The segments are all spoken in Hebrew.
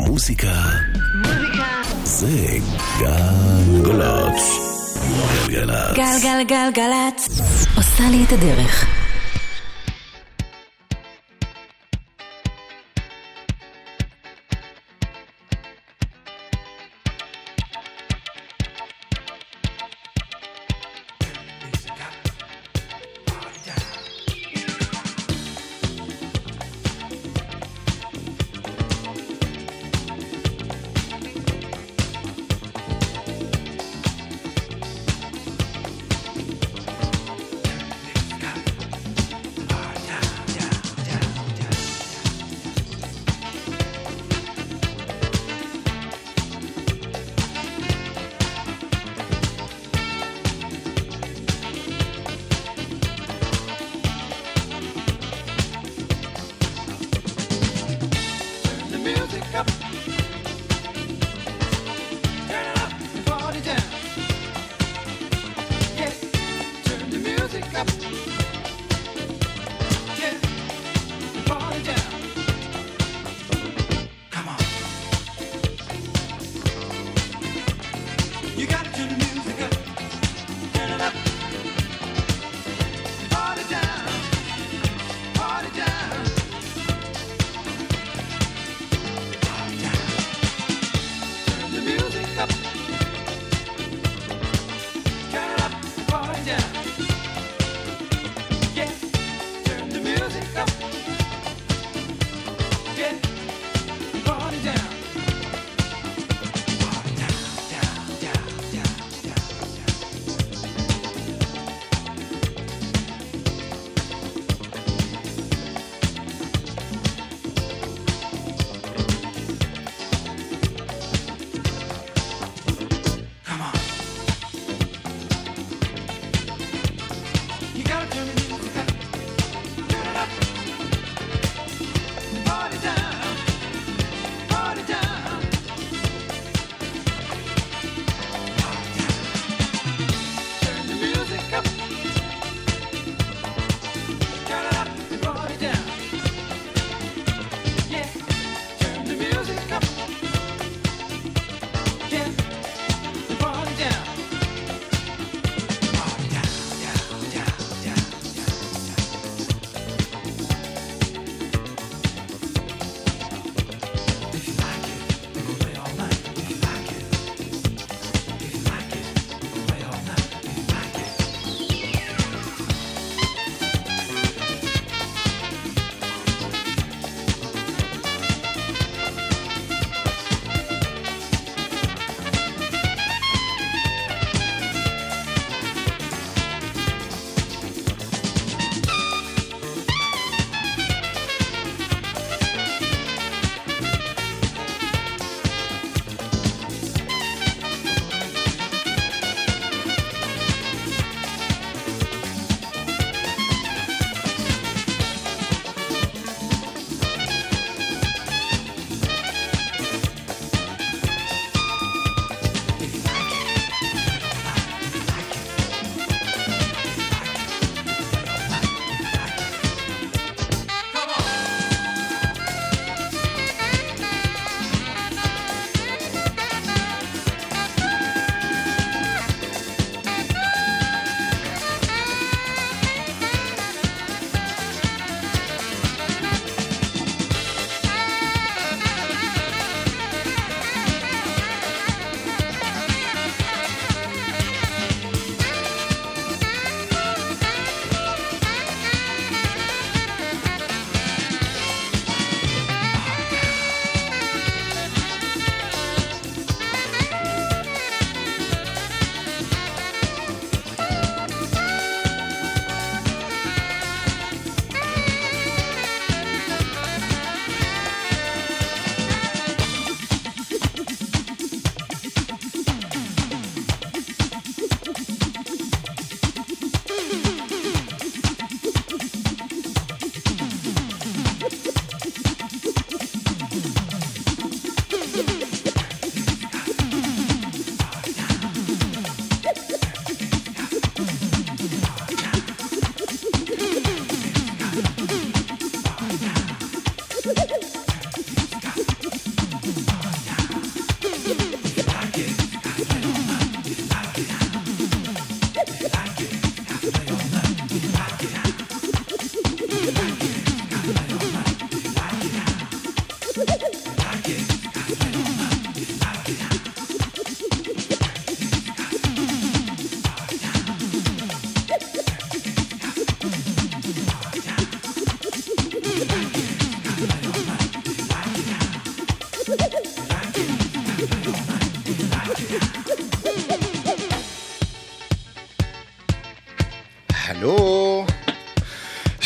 מוזיקה. זה גלגלצ. גלגלצ. גלגלגלגלצ. עושה לי את הדרך.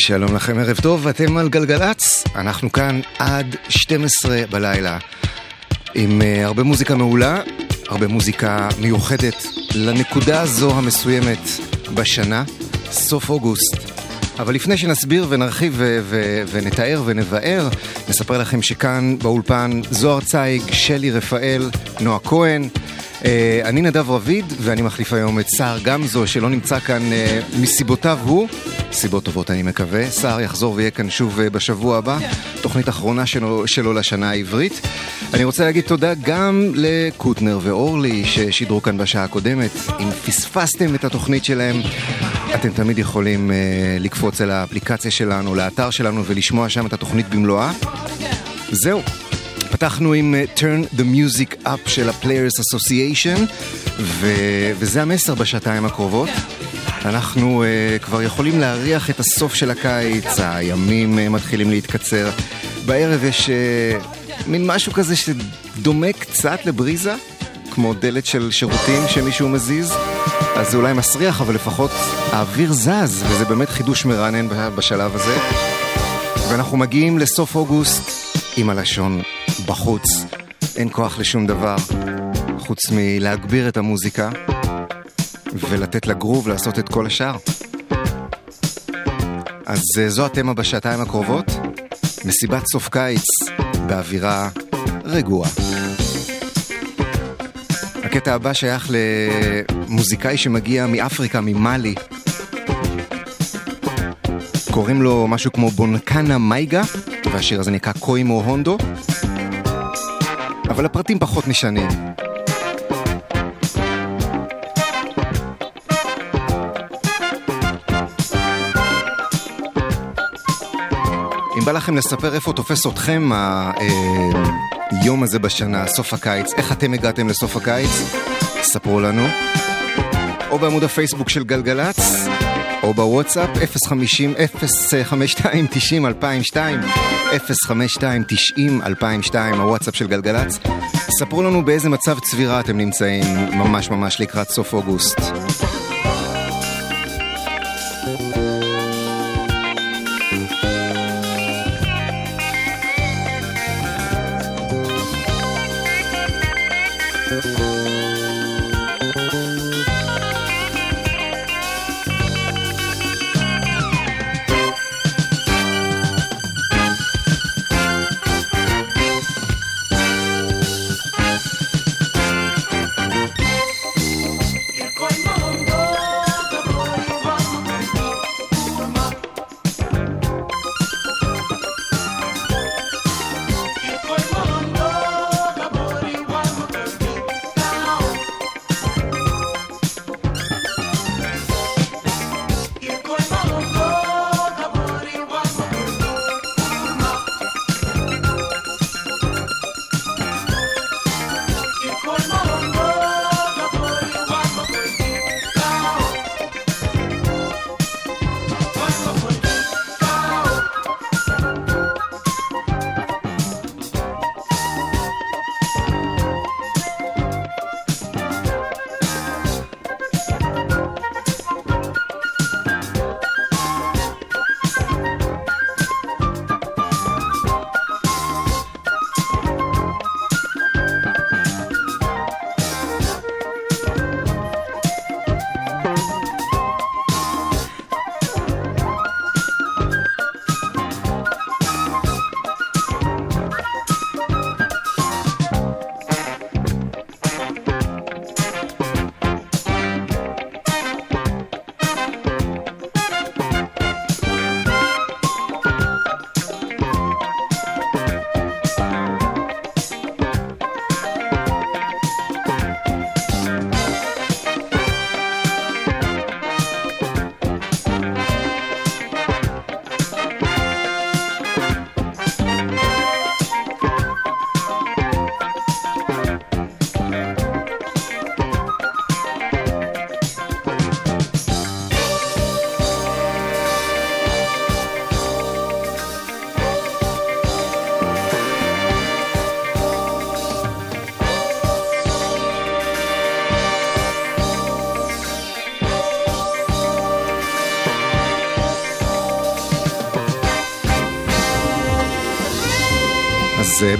שלום לכם, ערב טוב, אתם על גלגלצ, אנחנו כאן עד 12 בלילה עם uh, הרבה מוזיקה מעולה, הרבה מוזיקה מיוחדת לנקודה הזו המסוימת בשנה, סוף אוגוסט. אבל לפני שנסביר ונרחיב ו- ו- ונתאר ונבאר, נספר לכם שכאן באולפן זוהר צייג, שלי רפאל, נועה כהן. Uh, אני נדב רביד, ואני מחליף היום את סער גמזו, שלא נמצא כאן uh, מסיבותיו הוא. סיבות טובות אני מקווה. סער יחזור ויהיה כאן שוב אה, בשבוע הבא, תוכנית אחרונה שלו, שלו לשנה העברית. אני רוצה להגיד תודה גם לקוטנר ואורלי ששידרו כאן בשעה הקודמת. אם פספסתם את התוכנית שלהם, אתם תמיד יכולים uh, לקפוץ אל האפליקציה שלנו, לאתר שלנו ולשמוע שם את התוכנית במלואה. זהו. פתחנו עם uh, Turn the Music Up של ה-Players Association, ו- וזה המסר בשעתיים הקרובות. אנחנו uh, כבר יכולים להריח את הסוף של הקיץ, הימים uh, מתחילים להתקצר. בערב יש uh, מין משהו כזה שדומה קצת לבריזה, כמו דלת של שירותים שמישהו מזיז. אז זה אולי מסריח, אבל לפחות האוויר זז, וזה באמת חידוש מרענן בשלב הזה. ואנחנו מגיעים לסוף אוגוסט עם הלשון בחוץ. אין כוח לשום דבר, חוץ מלהגביר את המוזיקה. ולתת לגרוב לעשות את כל השאר. אז אה, זו התמה בשעתיים הקרובות, מסיבת סוף קיץ באווירה רגועה. הקטע הבא שייך למוזיקאי שמגיע מאפריקה, ממאלי. קוראים לו משהו כמו בונקנה מייגה, והשיר הזה נקרא קוימו הונדו, אבל הפרטים פחות נשנים. אם בא לכם לספר איפה תופס אתכם היום הזה בשנה, סוף הקיץ, איך אתם הגעתם לסוף הקיץ, ספרו לנו. או בעמוד הפייסבוק של גלגלצ, או בוואטסאפ 050 052 90 2002 052 90 2002 הוואטסאפ של גלגלצ. ספרו לנו באיזה מצב צבירה אתם נמצאים ממש ממש לקראת סוף אוגוסט.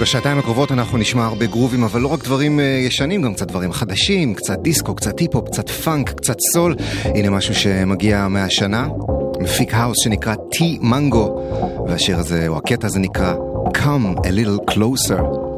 בשעתיים הקרובות אנחנו נשמע הרבה גרובים, אבל לא רק דברים אה, ישנים, גם קצת דברים חדשים, קצת דיסקו, קצת היפ-הופ, קצת פאנק, קצת סול. הנה משהו שמגיע מהשנה, מפיק האוס שנקרא מנגו, והשיר הזה, או הקטע הזה נקרא Come a little closer.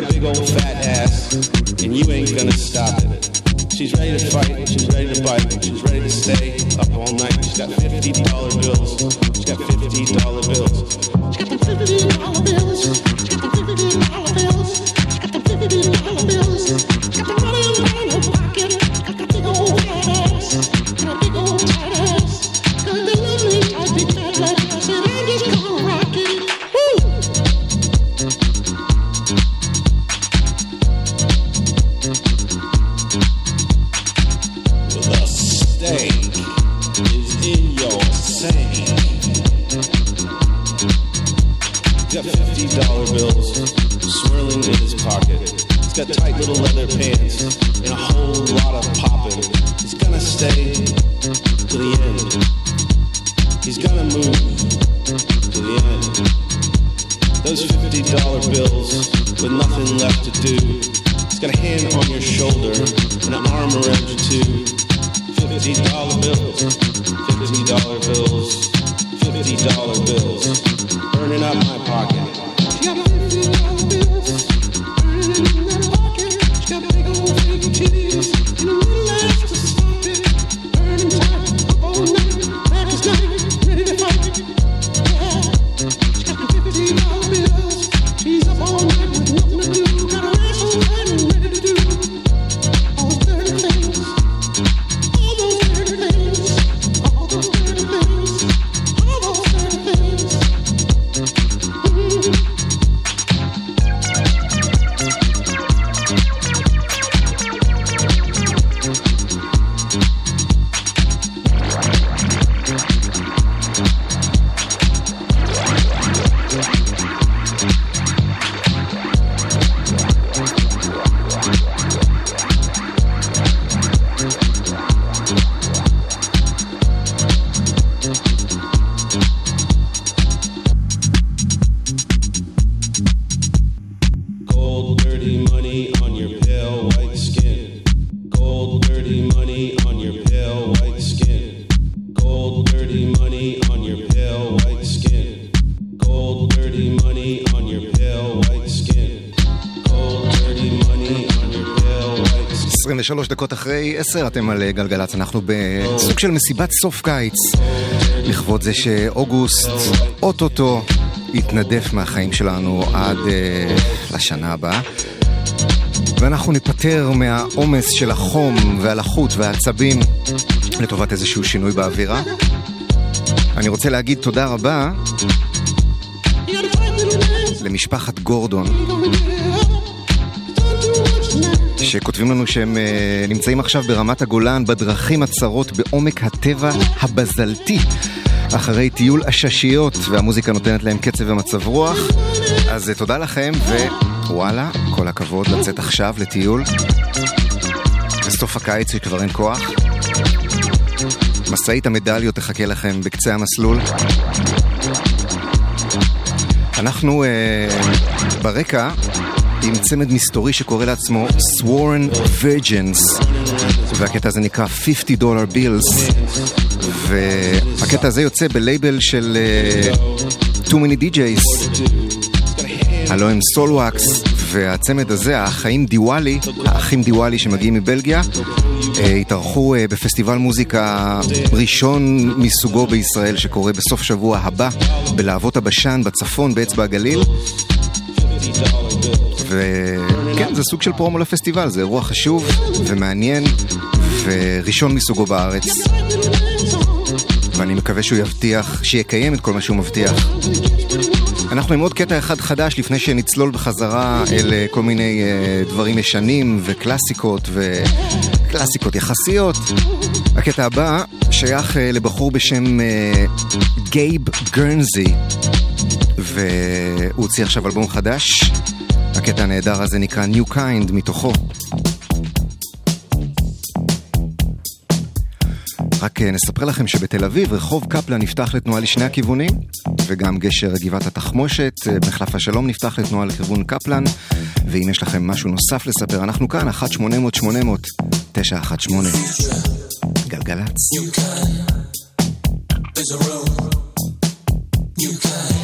got a big old fat ass, and you ain't gonna stop it. She's ready to fight, she's ready to bite, she's ready to stay up all night. She's got fifty dollar bills, she's got fifty dollar bills, she's got the fifty dollar bills. 10 אתם על גלגלצ, אנחנו בסוג של מסיבת סוף קיץ לכבוד זה שאוגוסט אוטוטו יתנדף מהחיים שלנו עד uh, לשנה הבאה. ואנחנו ניפטר מהעומס של החום והלחות והעצבים לטובת איזשהו שינוי באווירה. אני רוצה להגיד תודה רבה למשפחת גורדון שכותבים לנו שהם uh, נמצאים עכשיו ברמת הגולן בדרכים הצרות בעומק הטבע הבזלתי. אחרי טיול עששיות והמוזיקה נותנת להם קצב ומצב רוח. אז uh, תודה לכם ווואלה, כל הכבוד לצאת עכשיו לטיול. בסוף הקיץ שכבר אין כוח. משאית המדליות תחכה לכם בקצה המסלול. אנחנו uh, ברקע עם צמד מסתורי שקורא לעצמו Sworn Virgins. והקטע הזה נקרא 50 דולר בילס והקטע הזה יוצא בלייבל של uh, Too Many DJs הלוא הם סולוואקס והצמד הזה, האחאים דיוואלי, האחים דיוואלי שמגיעים מבלגיה uh, התארחו uh, בפסטיבל מוזיקה ראשון מסוגו בישראל שקורה בסוף שבוע הבא בלהבות הבשן בצפון באצבע הגליל וכן, זה סוג של פרומו לפסטיבל, זה אירוע חשוב ומעניין וראשון מסוגו בארץ. ואני מקווה שהוא יבטיח, שיקיים את כל מה שהוא מבטיח. אנחנו עם עוד קטע אחד חדש לפני שנצלול בחזרה אל אה, כל מיני uh, דברים ישנים וקלאסיקות וקלאסיקות יחסיות. הקטע הבא שייך uh, לבחור בשם גייב גרנזי והוא הוציא עכשיו אלבום חדש. הקטע הנהדר הזה נקרא New Kind מתוכו. רק נספר לכם שבתל אביב רחוב קפלן נפתח לתנועה לשני הכיוונים וגם גשר גבעת התחמושת, מחלף השלום נפתח לתנועה לכיוון קפלן ואם יש לכם משהו נוסף לספר, אנחנו כאן, 1-800-800-918 גלגלצ. You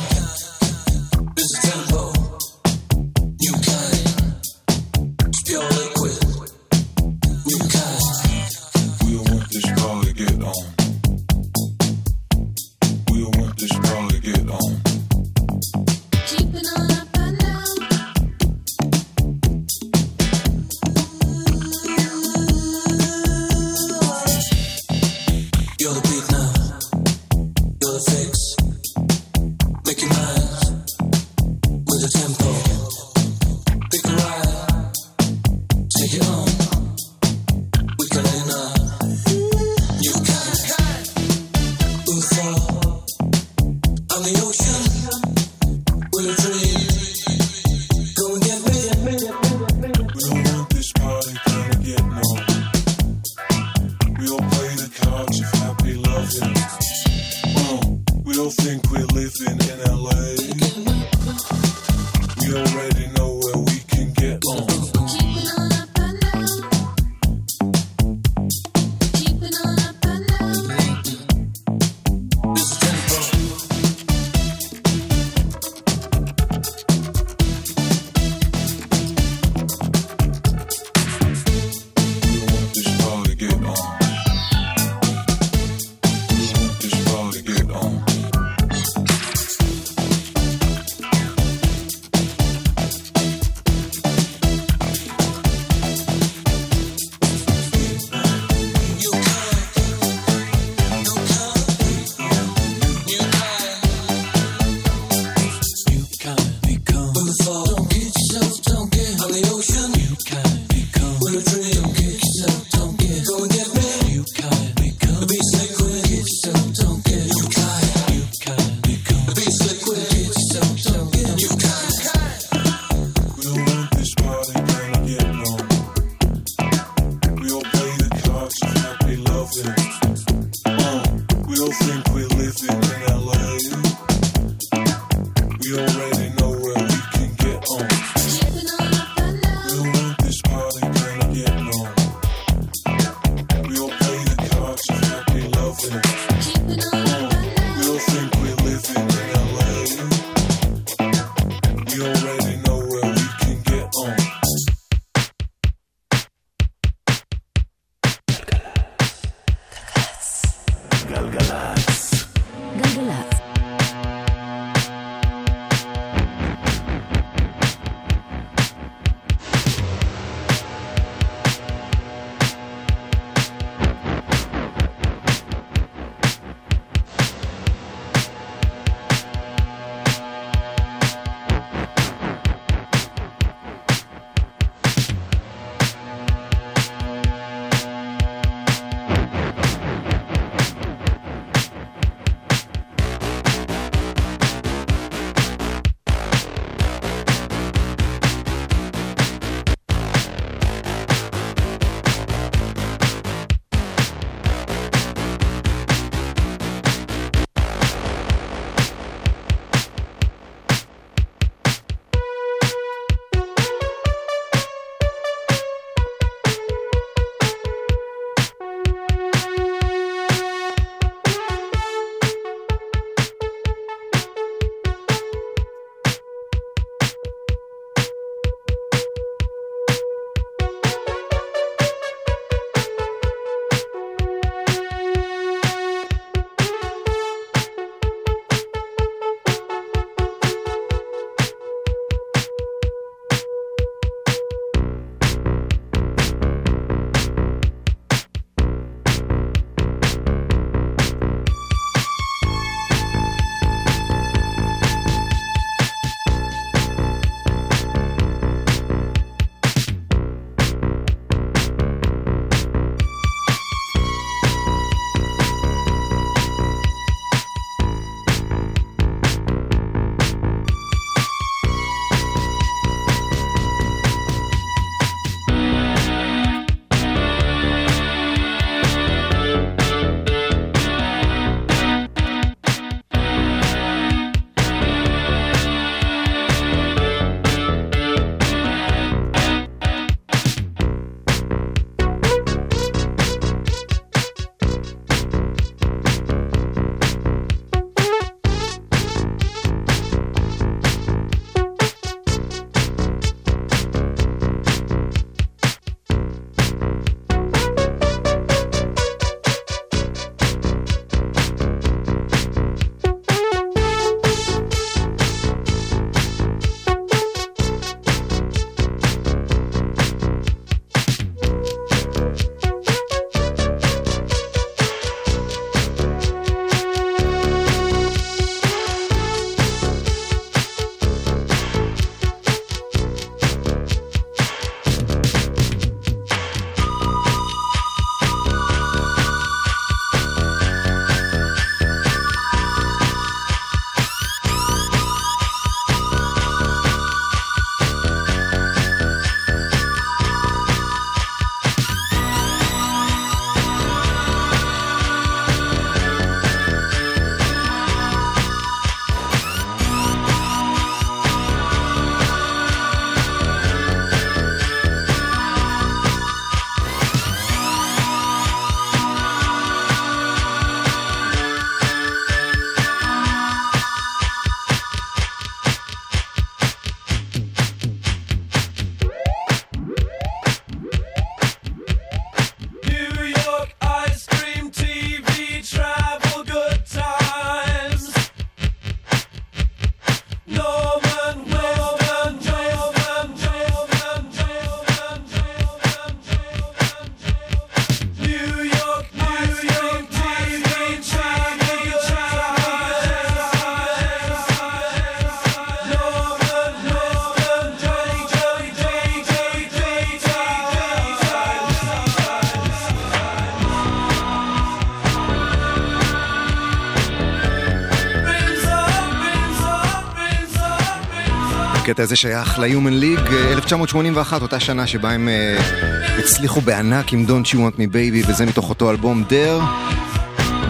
הקטע הזה שייך ל-Human League, 1981, אותה שנה שבה הם אה, הצליחו בענק עם Don't You Want Me Baby, וזה מתוך אותו אלבום Dare,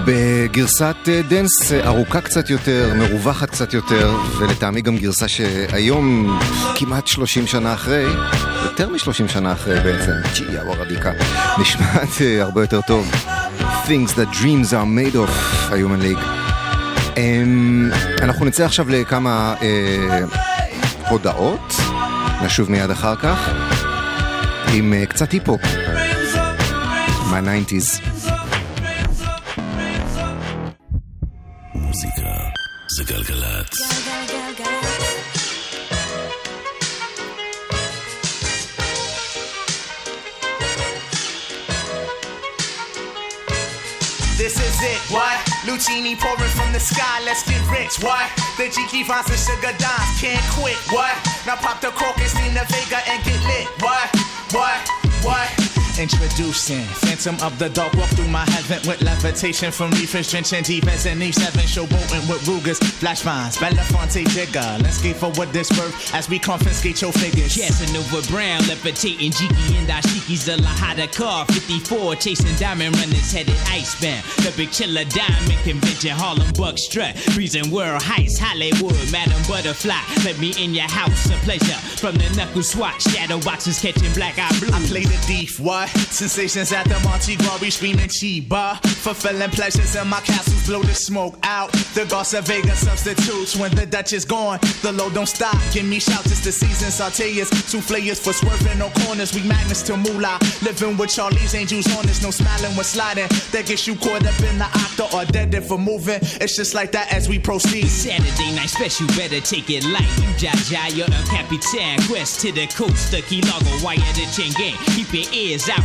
בגרסת דנס אה, ארוכה קצת יותר, מרווחת קצת יותר, ולטעמי גם גרסה שהיום, כמעט 30 שנה אחרי, יותר מ-30 שנה אחרי בעצם, צ'יה וורדיקה, נשמעת הרבה יותר טוב. Things that dreams are made of, ה-Human League. Um, אנחנו נצא עכשיו לכמה... Uh, הודעות, נשוב מיד אחר כך, עם uh, קצת היפ-הופ מה-90's. מוזיקה זה גלגלצ. This is it, what? Lucini pouring from the sky, let's get rich, what? The Jiki finds the sugar dimes, can't quit, what? Now pop the cork and steam the Vega and get lit, what? What? What? Introducing Phantom of the Dark, walk through my heaven with levitation from reefers, drenching defense and E7, showboating with Rugers, flash vines, Belafonte Jigger. Let's get forward this worth as we confiscate your figures. Casanova Brown, levitating Jiki and Ashiki's a Lahada car, 54, chasing diamond runners headed icebound. The big chiller diamond convention, Harlem Buck strut, freezing world heights, Hollywood, Madam Butterfly. Let me in your house, a pleasure. From the knuckle swatch, shadow boxes catching black eye blue. I play the thief, what? Sensations at the Monte Glory screaming Chiba. Fulfilling pleasures in my castles, blow the smoke out. The Vega substitutes when the Dutch is gone. The load don't stop. Give me shouts, it's the season. Sauteas, souffleurs for swerving no corners. We magnets to moolah. Living with Charlie's angels on us, no smiling when sliding. That gets you caught up in the octa or dead for moving. It's just like that as we proceed. Saturday night special, better take it light. You Jaja, you're a Capitan. Quest to the coast, the Key Lago, wire the chain gang. Keep your ears out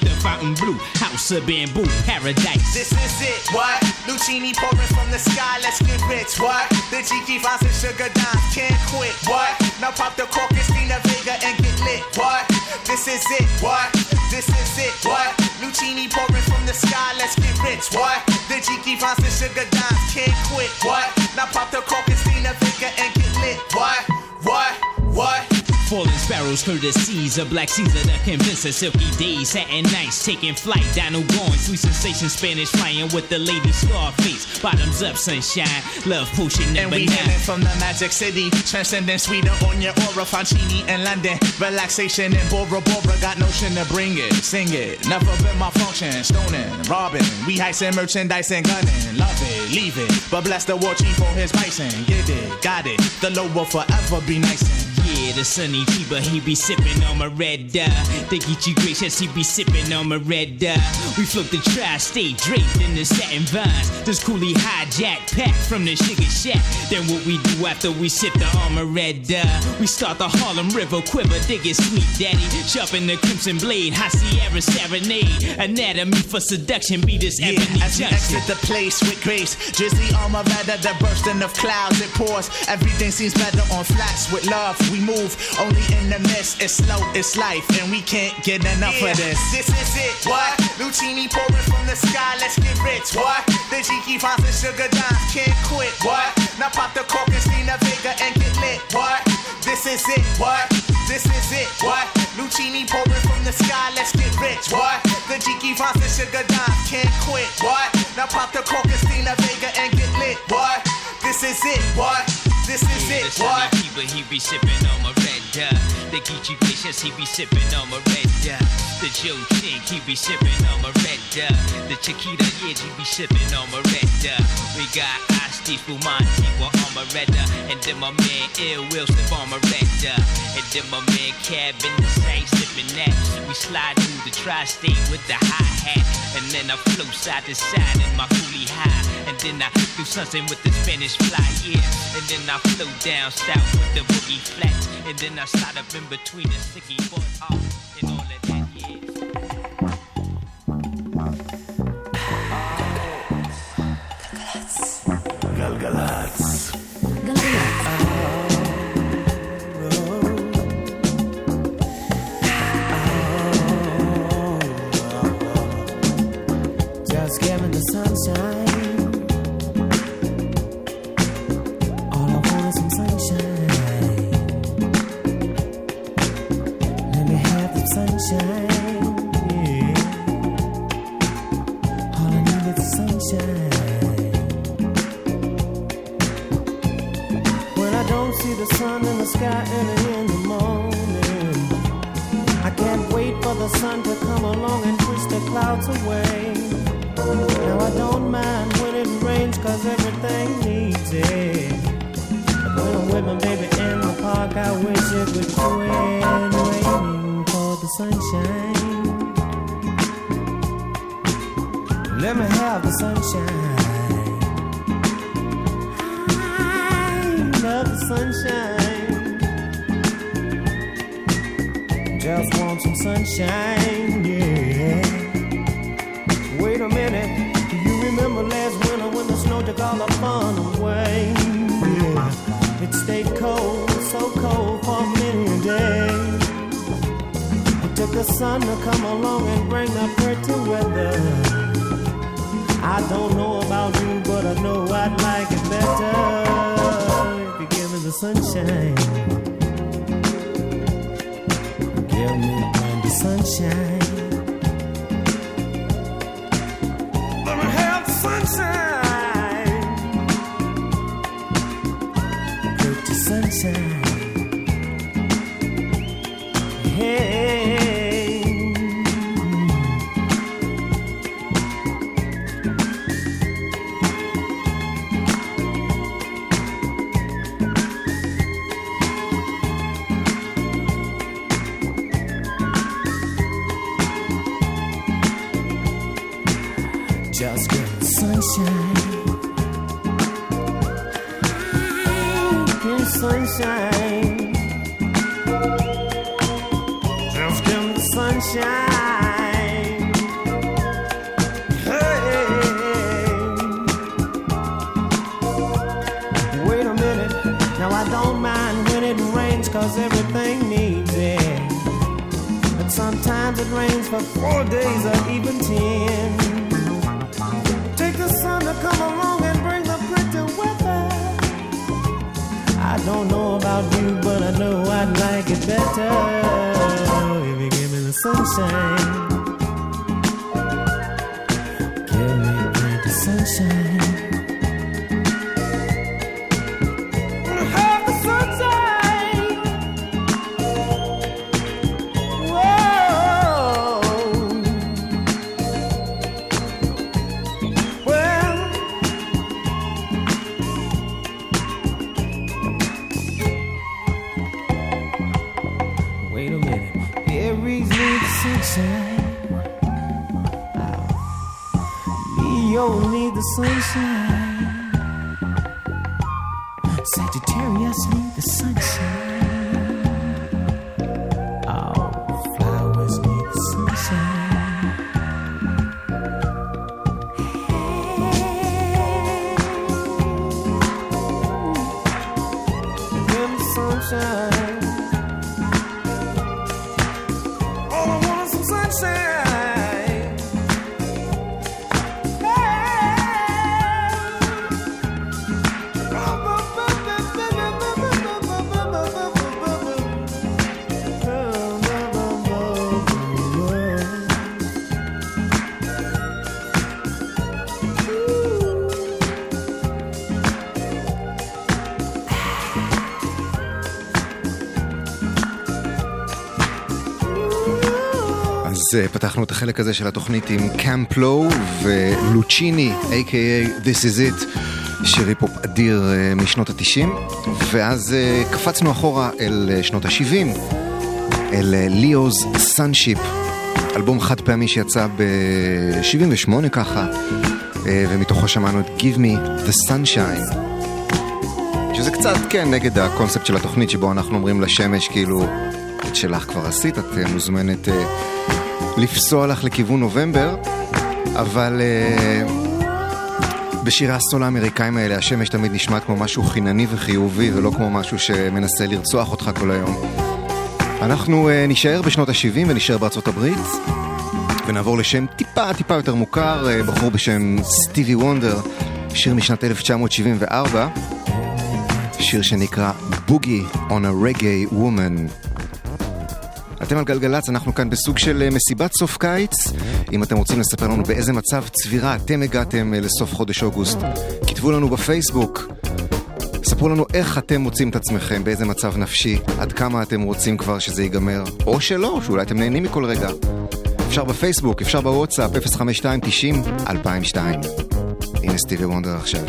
the fountain blue. House of bamboo, paradise. This is it, what? Lucini pouring from the sky, let's get rich, what? The Jiki finds the sugar dimes, can't quit, what? Now pop the cork and the Vega and get lit, what? This is it, what? This is it, what? Lucini pouring from the sky, let's get rich, what? The Jiki finds the sugar dimes, can't quit, what? Now pop the cork and the Vega and get lit, what? What? What? Falling sparrows through the seas, a black Caesar that convince us silky days, satin nights, taking flight, Dino going, sweet sensation, Spanish flying with the lady Scarface, bottoms up, sunshine, love potion And number we nine. from the magic city, transcending Sweden on your aura, Fancini and London. Relaxation in Bora Bora, got notion to bring it, sing it. Never been my function, stoning, robbing. We heisting merchandise and gunning, love it, leave it. But bless the war chief for his bison, get it, got it. The low will forever be nice. Yeah, the sunny Tiba, he be sipping on my red dye. They get you gracious, he be sipping on my red dye. We flip the tri-state draped in the satin vines. This coolie hijack pack from the sugar shack. Then what we do after we sip the armor red dye? We start the Harlem River quiver, dig it sweet daddy. Sharpen the crimson blade, high Sierra serenade. Anatomy for seduction, be this Yeah, ebony as we junction. exit the place with grace, drizzly armor rather the bursting of clouds it pours. Everything seems better on flats with love. We move only in the mist. It's slow, it's life, and we can't get enough of this. This is it. What? Lucini pouring from the sky. Let's get rich. What? The Jiki finds the sugar dimes. Can't quit. What? Now pop the cork and the Vega and get lit. What? This is it. What? This is it. What? Lucini pouring from the sky. Let's get rich. What? The Jiki finds the sugar dimes. Can't quit. What? Now pop the cork and the Vega and get lit. What? This is it. What? This is Yeah, it. What? sunny he be sipping on my red dye. The Geechee Gracious, he be sipping on my red dye. The Joe Chink, he be sipping on my red dye. The Chiquita, yeah, he be sipping on my red dye. We got Asti Spumante on my red dye. And then my man Ill Will slip on my red dye. And then my man Cab in the side sipping that. We slide through the tri-state with the hi-hat. And then I flow side to side in my coolie high. And then I do something with the this fly, yeah. And then I flew down south with the boogie flats. And then I up in between the sticky boy off and all of that, yeah. Sunshine side Let me have the sunshine. I love the sunshine. Just want some sunshine, yeah. Wait a minute, do you remember last winter when the snow took all the fun away? Yeah. It stayed cold, so cold for many days. It took the sun to come along and bring the pretty weather. I don't know about you, but I know I'd like it better if you give me the sunshine. Give me plenty sunshine. פתחנו את החלק הזה של התוכנית עם Camp Lo ו Luchini, a.k.a. This is it, שיר היפ-הופ אדיר אה, משנות התשעים, ואז אה, קפצנו אחורה אל אה, שנות השבעים, אל Leo's Sunship, אלבום חד פעמי שיצא ב-78 ככה, אה, ומתוכו שמענו את Give Me the Sunshine. שזה קצת, כן, נגד הקונספט של התוכנית שבו אנחנו אומרים לשמש, כאילו, את שלך כבר עשית, את אה, מוזמנת אה, לפסוע לך לכיוון נובמבר, אבל אה, בשירי הסול האמריקאים האלה השמש תמיד נשמעת כמו משהו חינני וחיובי, ולא כמו משהו שמנסה לרצוח אותך כל היום. אנחנו אה, נישאר בשנות ה-70 ונישאר בארצות הברית, ונעבור לשם טיפה טיפה יותר מוכר, אה, בחור בשם סטיבי וונדר, שיר משנת 1974. שיר שנקרא בוגי on a reggae woman. אתם על גלגלצ, אנחנו כאן בסוג של אה, מסיבת סוף קיץ. אם אתם רוצים לספר לנו באיזה מצב צבירה אתם הגעתם אה, לסוף חודש אוגוסט, כתבו לנו בפייסבוק. ספרו לנו איך אתם מוצאים את עצמכם, באיזה מצב נפשי, עד כמה אתם רוצים כבר שזה ייגמר, או שלא, שאולי אתם נהנים מכל רגע. אפשר בפייסבוק, אפשר בוואטסאפ, 052-90-2002. הנה סטיבי וונדר עכשיו.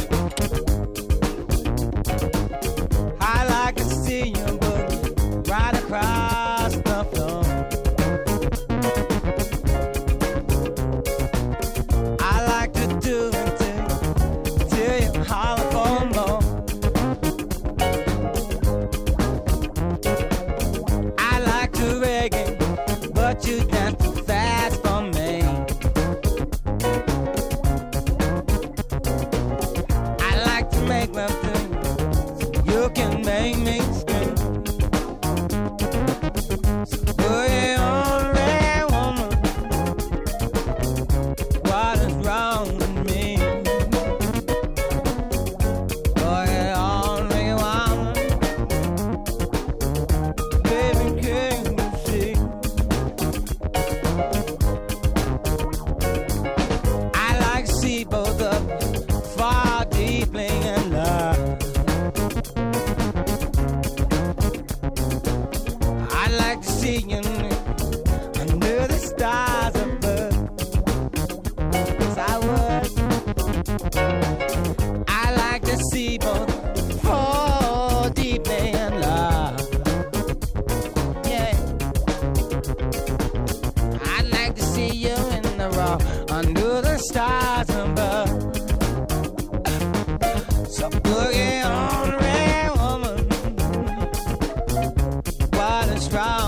found.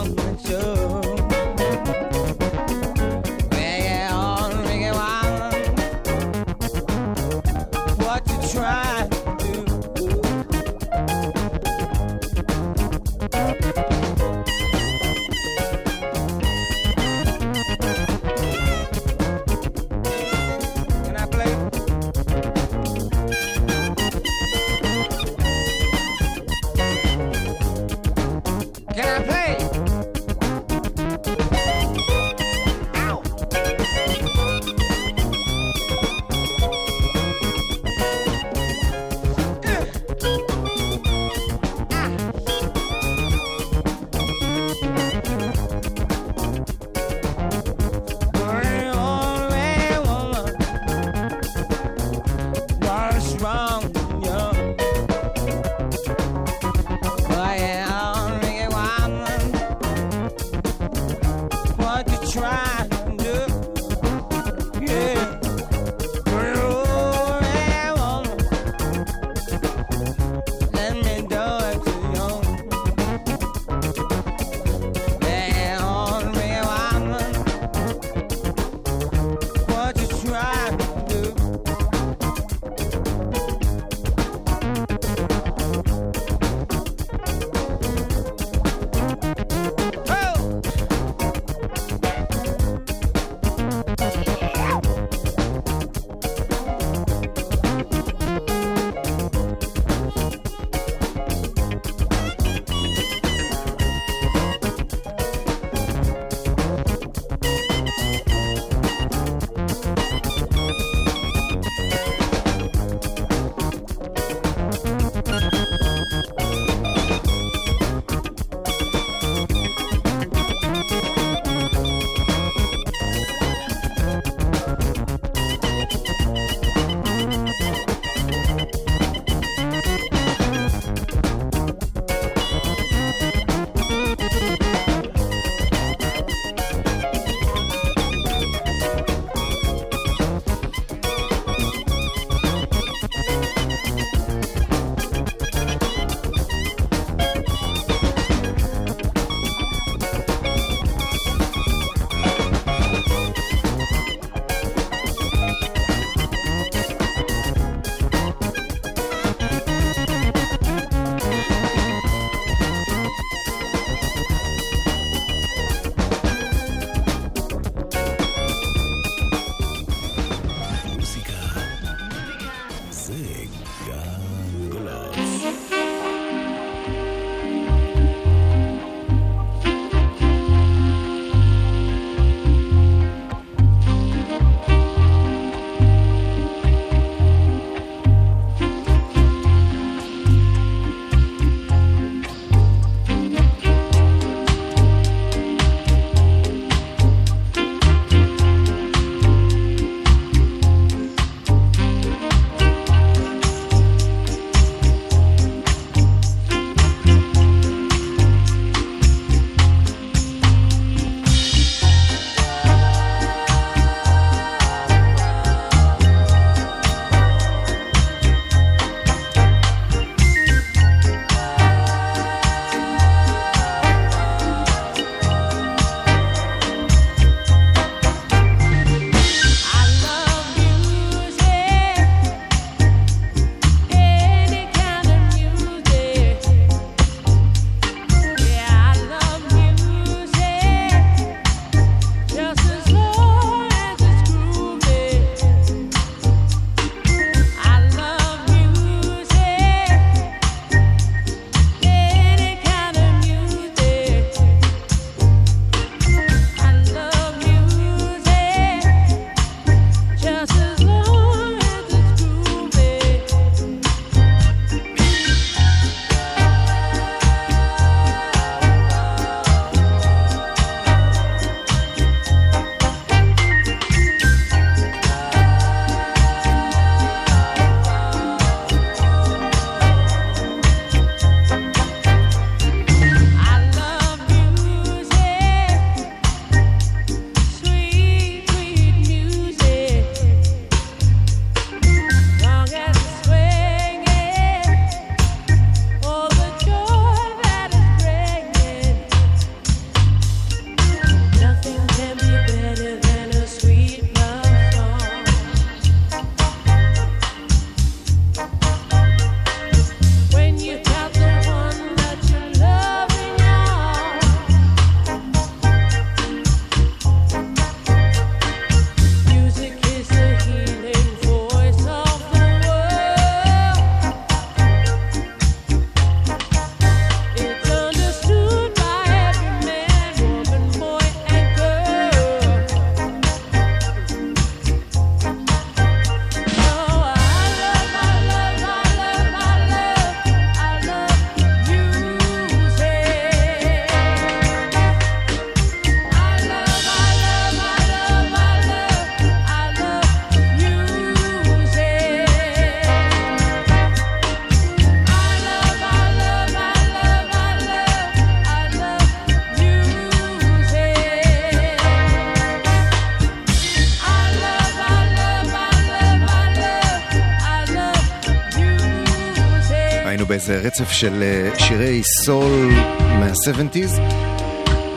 רצף של אה, שירי סול מה-70's.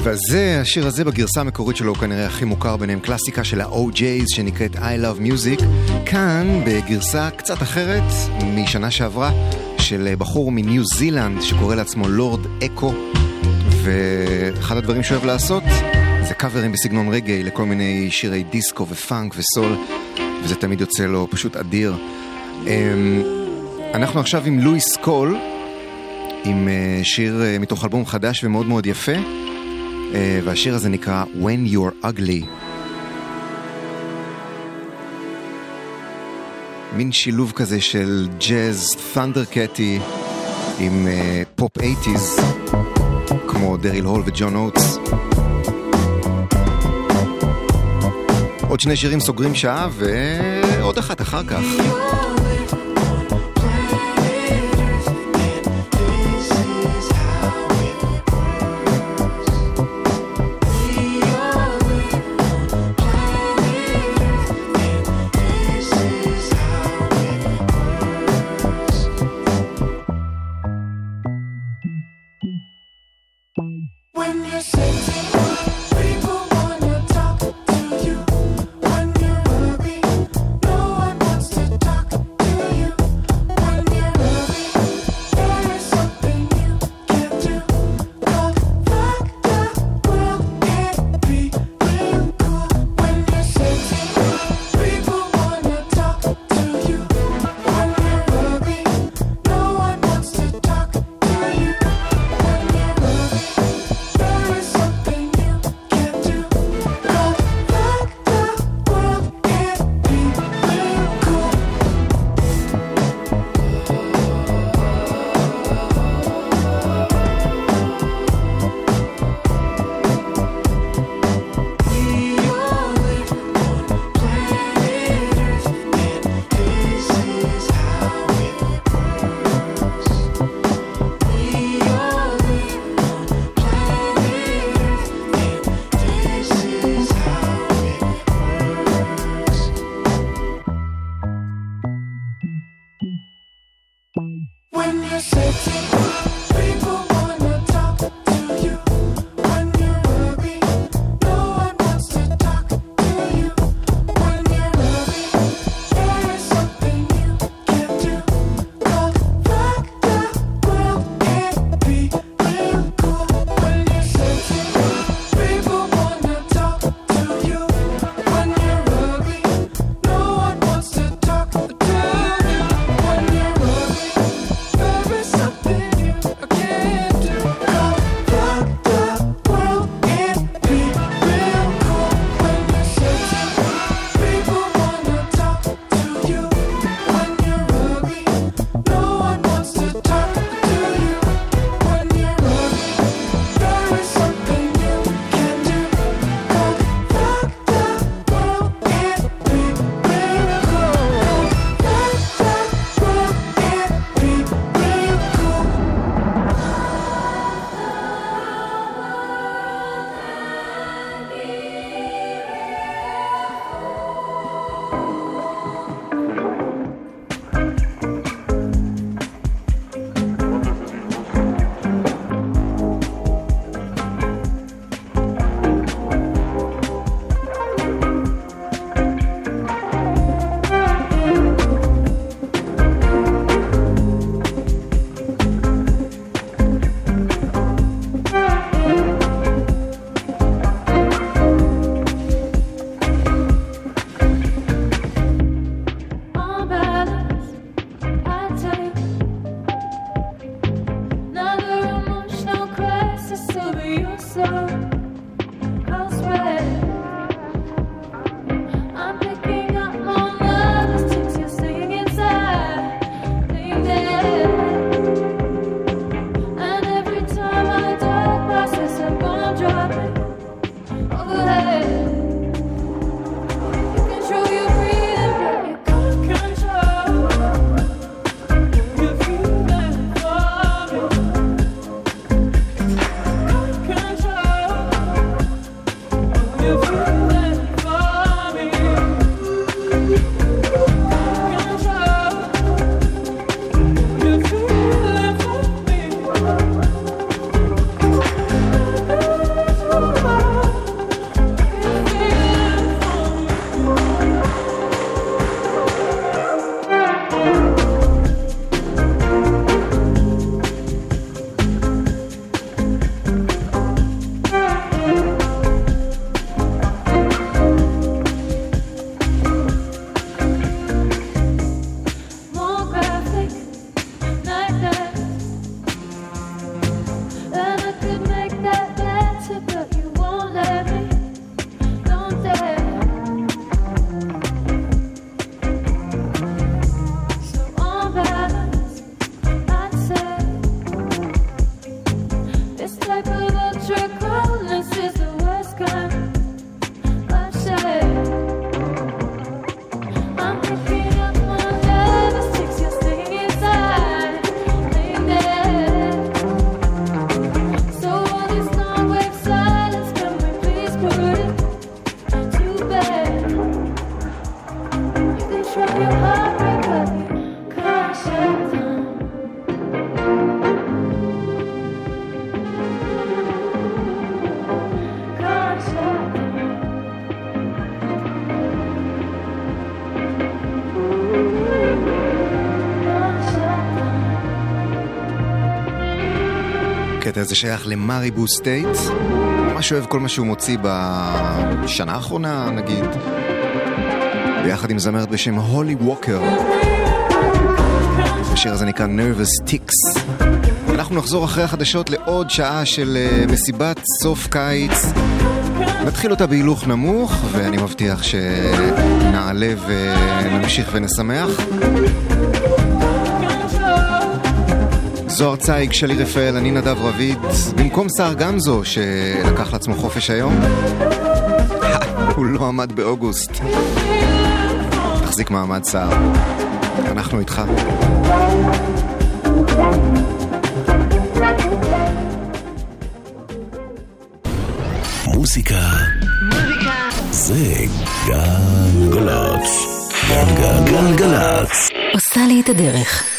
וזה, השיר הזה בגרסה המקורית שלו הוא כנראה הכי מוכר ביניהם, קלאסיקה של ה-OJ's שנקראת I Love Music. כאן בגרסה קצת אחרת משנה שעברה של אה, בחור מניו זילנד שקורא לעצמו לורד אקו. ואחד הדברים שהוא אוהב לעשות זה קאברים בסגנון רגעי לכל מיני שירי דיסקו ופאנק וסול, וזה תמיד יוצא לו פשוט אדיר. אמ, אנחנו עכשיו עם לואיס קול, עם אה, שיר אה, מתוך אלבום חדש ומאוד מאוד יפה, אה, והשיר הזה נקרא When You're Ugly. מין שילוב כזה של ג'אז Thundercat י עם פופ אה, 80's כמו דריל הול וג'ון אוטס. עוד שני שירים סוגרים שעה ועוד אחת אחר כך. הזה שייך למריבו סטייט. ממש אוהב כל מה שהוא מוציא בשנה האחרונה, נגיד. ביחד עם זמרת בשם הולי ווקר. השיר הזה נקרא Nervous Ticks. אנחנו נחזור אחרי החדשות לעוד שעה של אה, מסיבת סוף קיץ. נתחיל אותה בהילוך נמוך, ואני מבטיח שנעלה ונמשיך ונשמח. זוהר צייג, שלי רפאל, אני נדב רביד, במקום סער גמזו שלקח לעצמו חופש היום. הוא לא עמד באוגוסט. תחזיק מעמד סער. אנחנו איתך. מוזיקה. זה גלגלצ. גלגלגלגלצ. עושה לי את הדרך.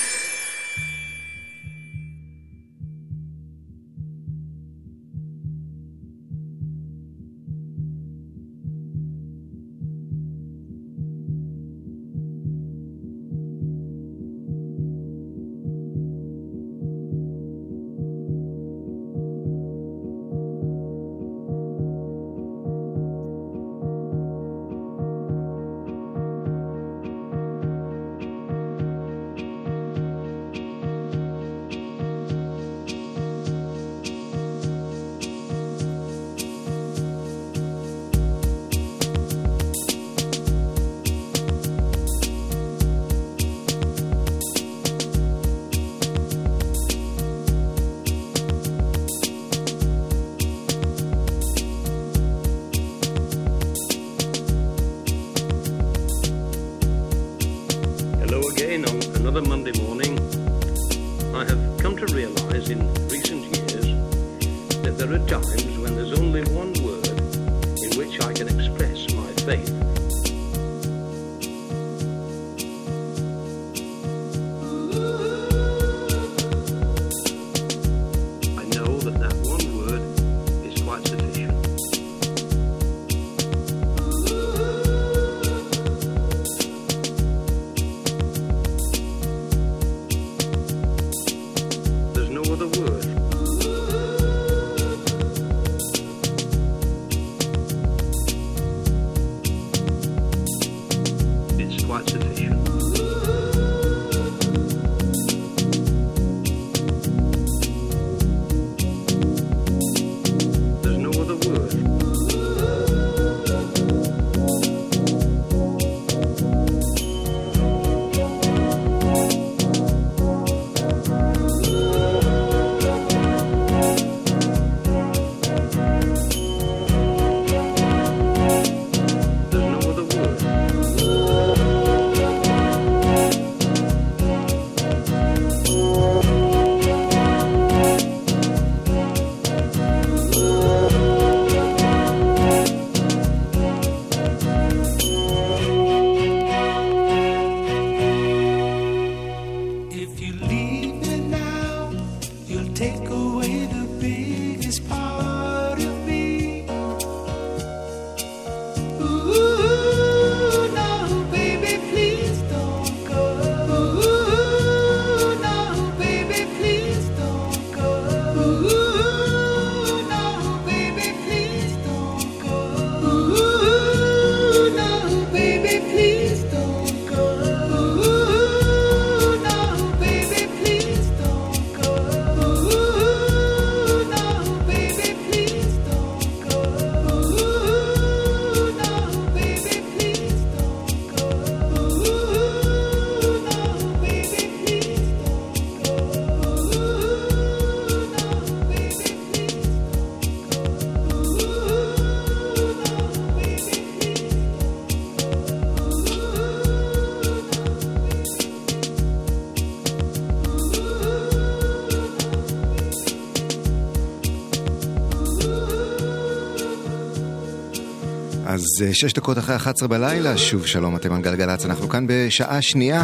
אז אה, שש דקות אחרי 11 בלילה, שוב שלום, אתם על גלגלצ, אנחנו כאן בשעה שנייה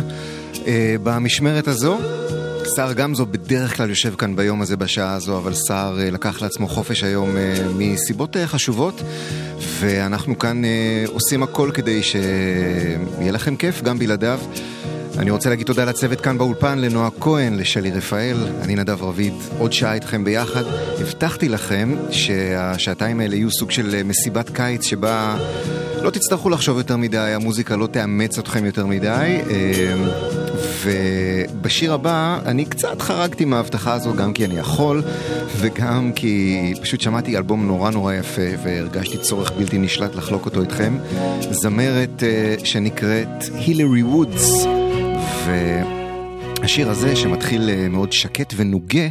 אה, במשמרת הזו. סער גמזו בדרך כלל יושב כאן ביום הזה בשעה הזו, אבל סער אה, לקח לעצמו חופש היום אה, מסיבות אה, חשובות, ואנחנו כאן אה, עושים הכל כדי שיהיה לכם כיף, גם בלעדיו. אני רוצה להגיד תודה לצוות כאן באולפן, לנועה כהן, לשלי רפאל, אני נדב רביד, עוד שעה איתכם ביחד. הבטחתי לכם שהשעתיים האלה יהיו סוג של מסיבת קיץ שבה לא תצטרכו לחשוב יותר מדי, המוזיקה לא תאמץ אתכם יותר מדי. אמ, ובשיר הבא אני קצת חרגתי מההבטחה הזו גם כי אני יכול וגם כי פשוט שמעתי אלבום נורא נורא יפה והרגשתי צורך בלתי נשלט לחלוק אותו איתכם. זמרת אה, שנקראת הילרי וודס. והשיר הזה, שמתחיל אה, מאוד שקט ונוגה,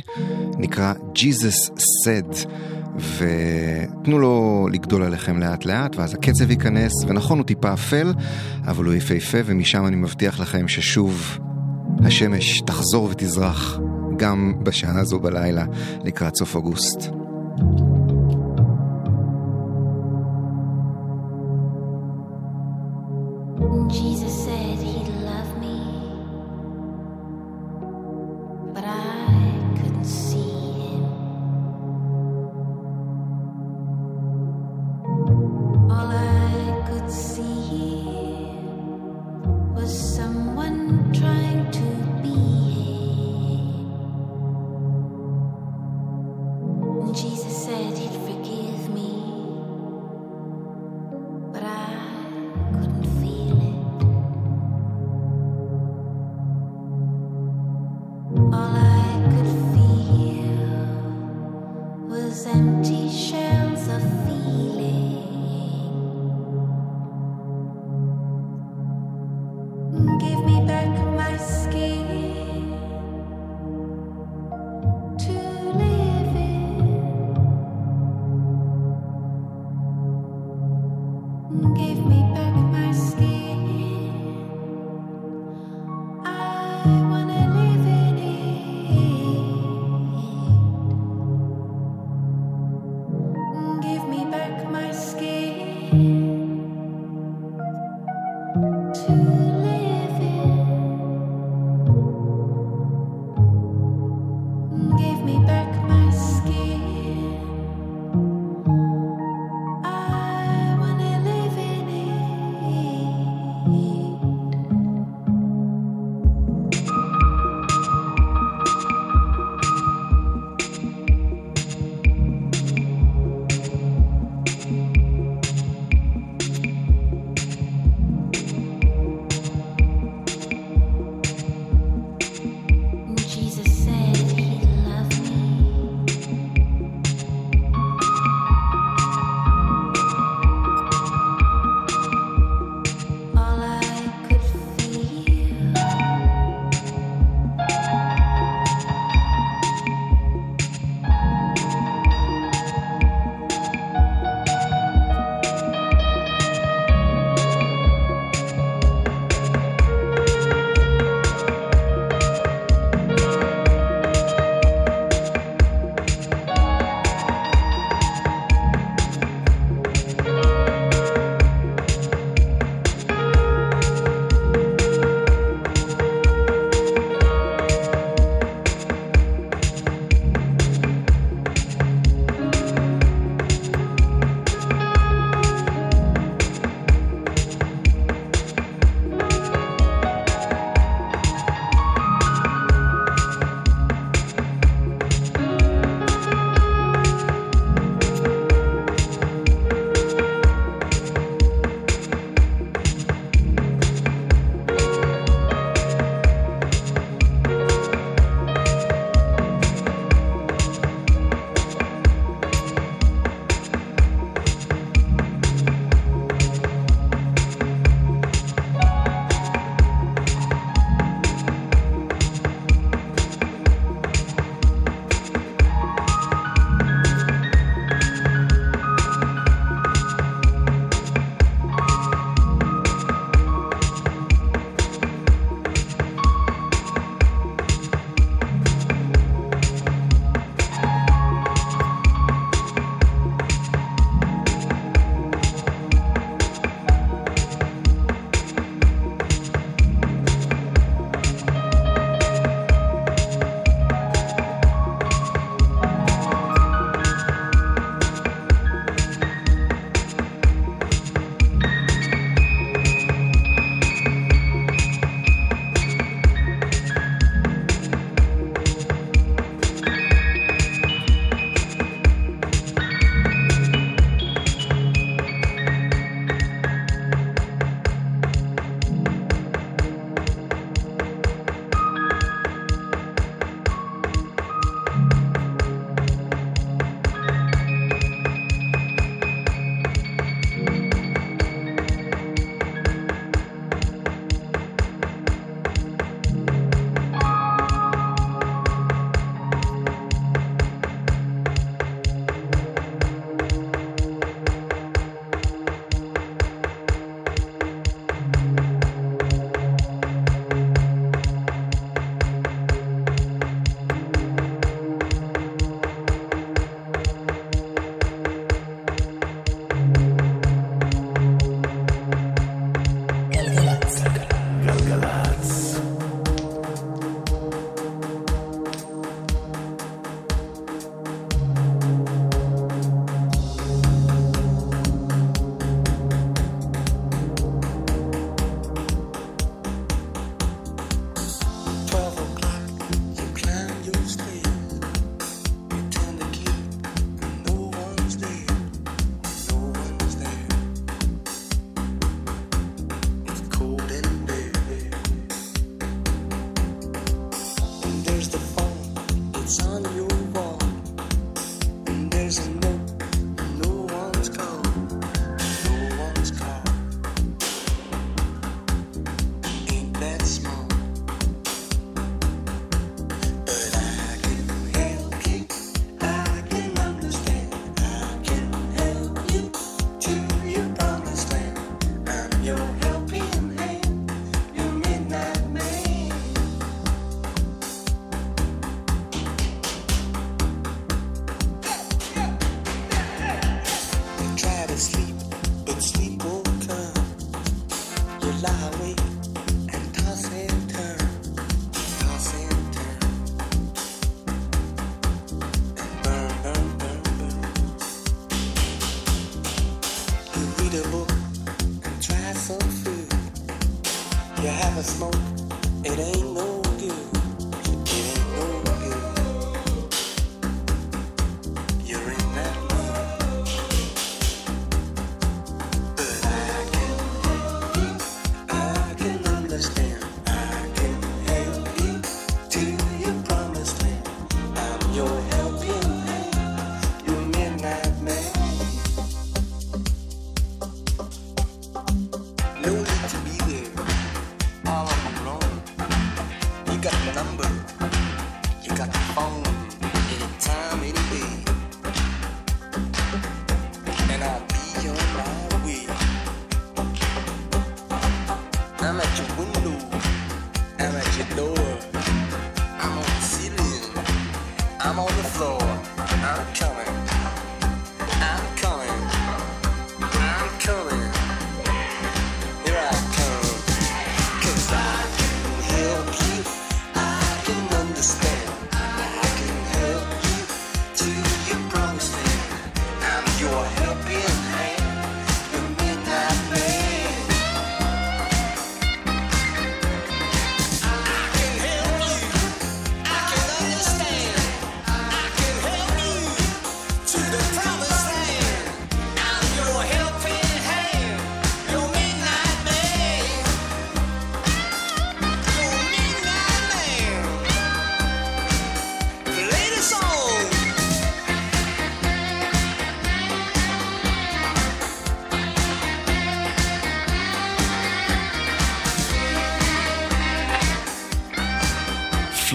נקרא Jesus Said. ותנו לו לגדול עליכם לאט לאט, ואז הקצב ייכנס, ונכון הוא טיפה אפל, אבל הוא יפהפה, ומשם אני מבטיח לכם ששוב השמש תחזור ותזרח, גם בשעה הזו בלילה, לקראת סוף אוגוסט.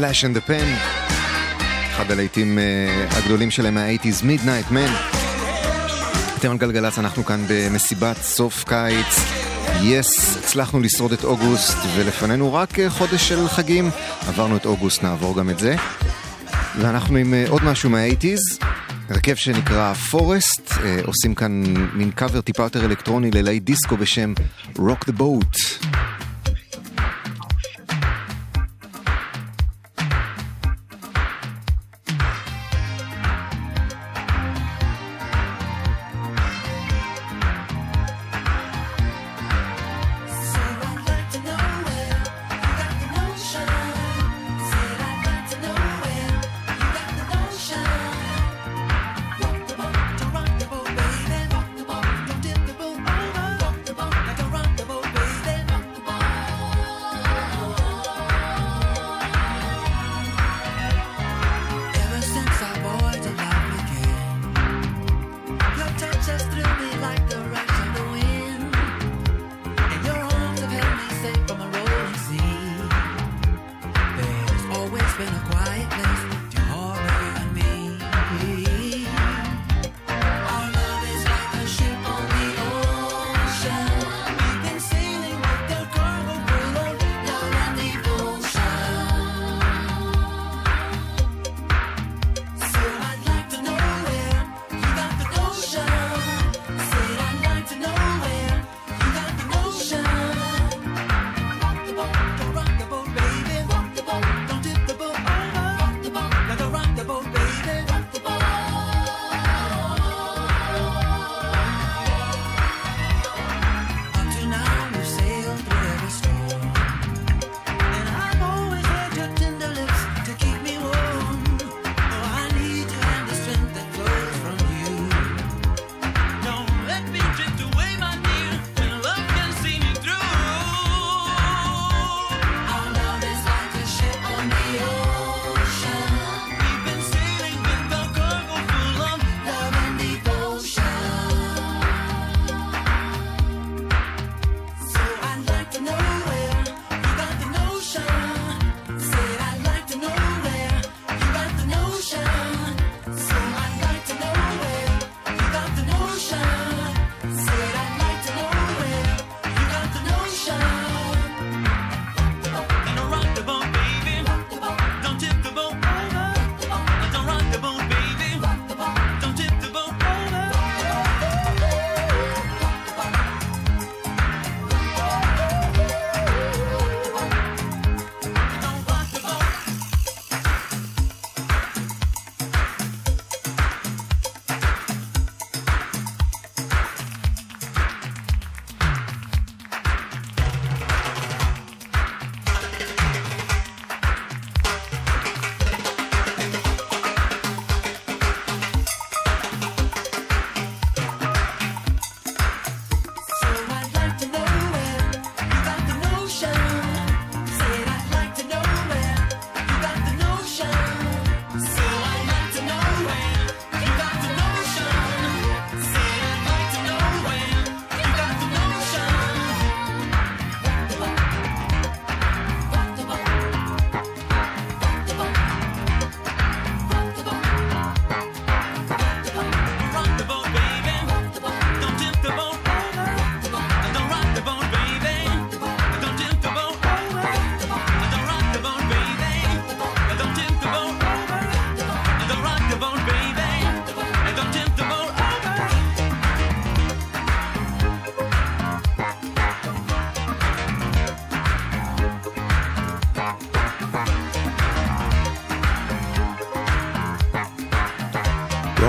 Flash in the Pen, אחד הלהיטים uh, הגדולים שלהם מה-80's Midnight Man. אתם על גלגלצ, אנחנו כאן במסיבת סוף קיץ. יס, yes, הצלחנו לשרוד את אוגוסט, ולפנינו רק uh, חודש של חגים. עברנו את אוגוסט, נעבור גם את זה. ואנחנו עם uh, עוד משהו מה-80's, הרכב שנקרא פורסט, uh, עושים כאן מין קאבר טיפה יותר אלקטרוני ללהיט דיסקו בשם Rock the Boat.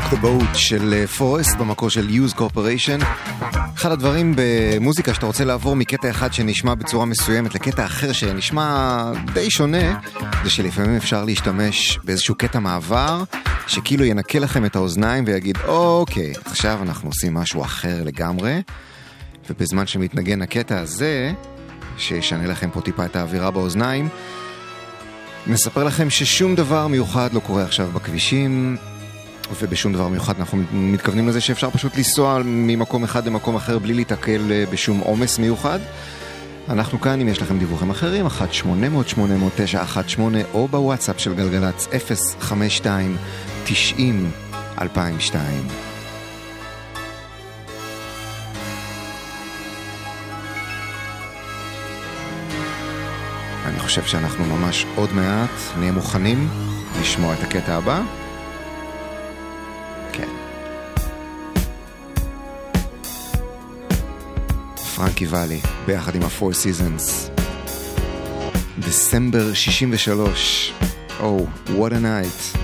Rock the Boat של פורסט במקור של Use Corporation. אחד הדברים במוזיקה שאתה רוצה לעבור מקטע אחד שנשמע בצורה מסוימת לקטע אחר שנשמע די שונה, זה שלפעמים אפשר להשתמש באיזשהו קטע מעבר שכאילו ינקה לכם את האוזניים ויגיד אוקיי, עכשיו אנחנו עושים משהו אחר לגמרי. ובזמן שמתנגן הקטע הזה, שישנה לכם פה טיפה את האווירה באוזניים, נספר לכם ששום דבר מיוחד לא קורה עכשיו בכבישים, ובשום דבר מיוחד אנחנו מתכוונים לזה שאפשר פשוט לנסוע ממקום אחד למקום אחר בלי להתקל אה, בשום עומס מיוחד. אנחנו כאן, אם יש לכם דיווחים אחרים, 1-800-800-918 או בוואטסאפ של גלגלצ 052-90-2002. אני חושב שאנחנו ממש עוד מעט נהיה מוכנים לשמוע את הקטע הבא. פרנקי ואלי, ביחד עם ה-Four Seasons. דצמבר 63. Oh, what a night.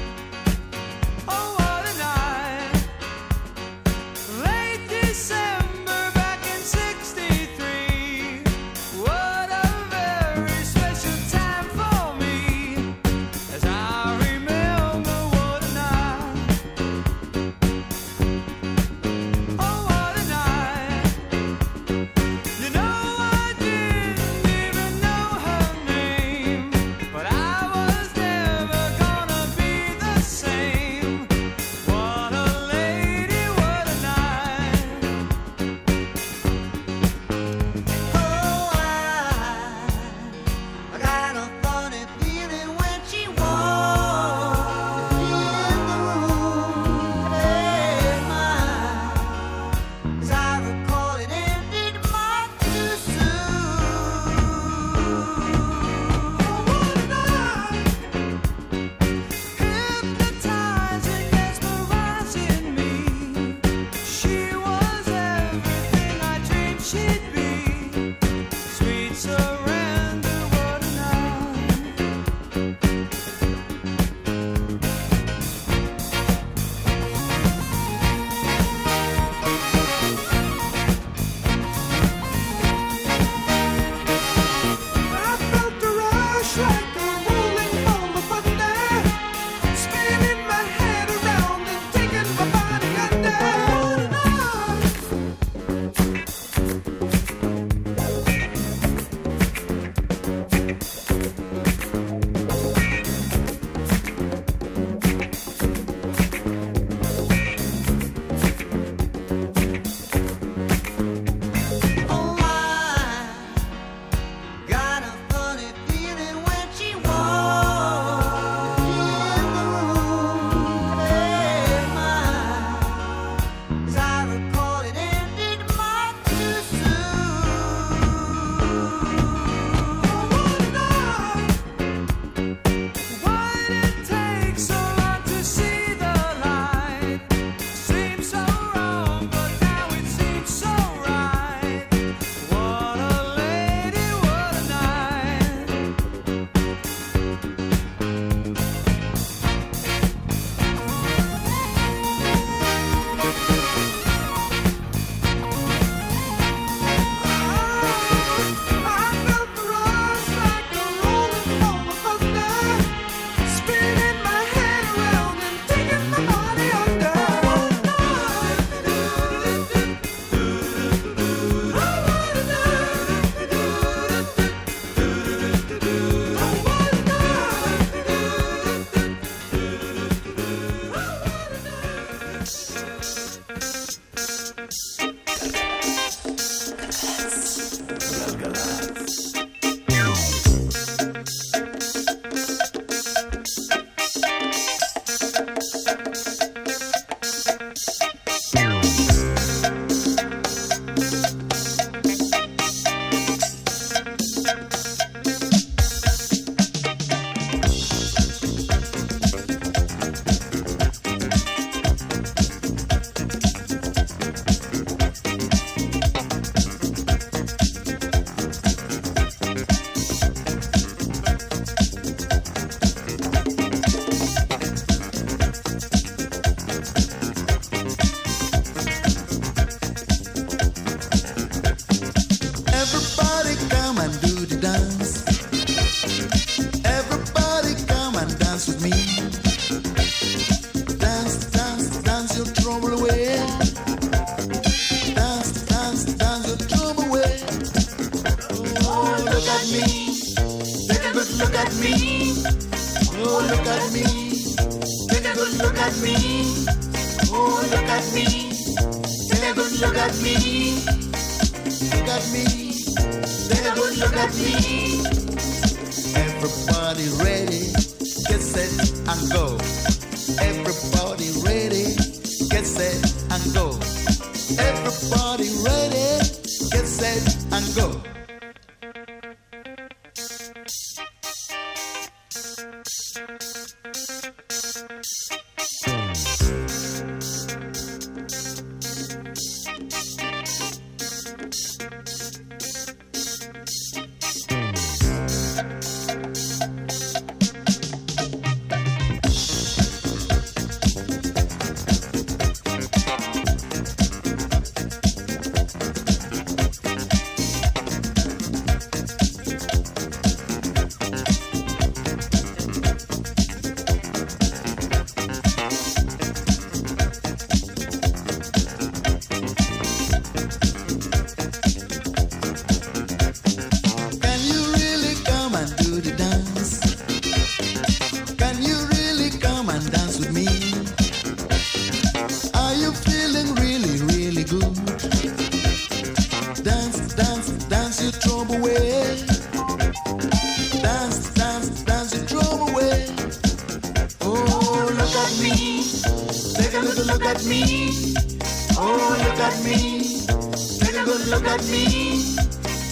look at me.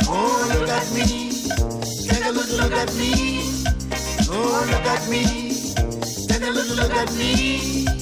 Oh, look at me. Take a little look at me. Oh, look at me. Take a little look at me.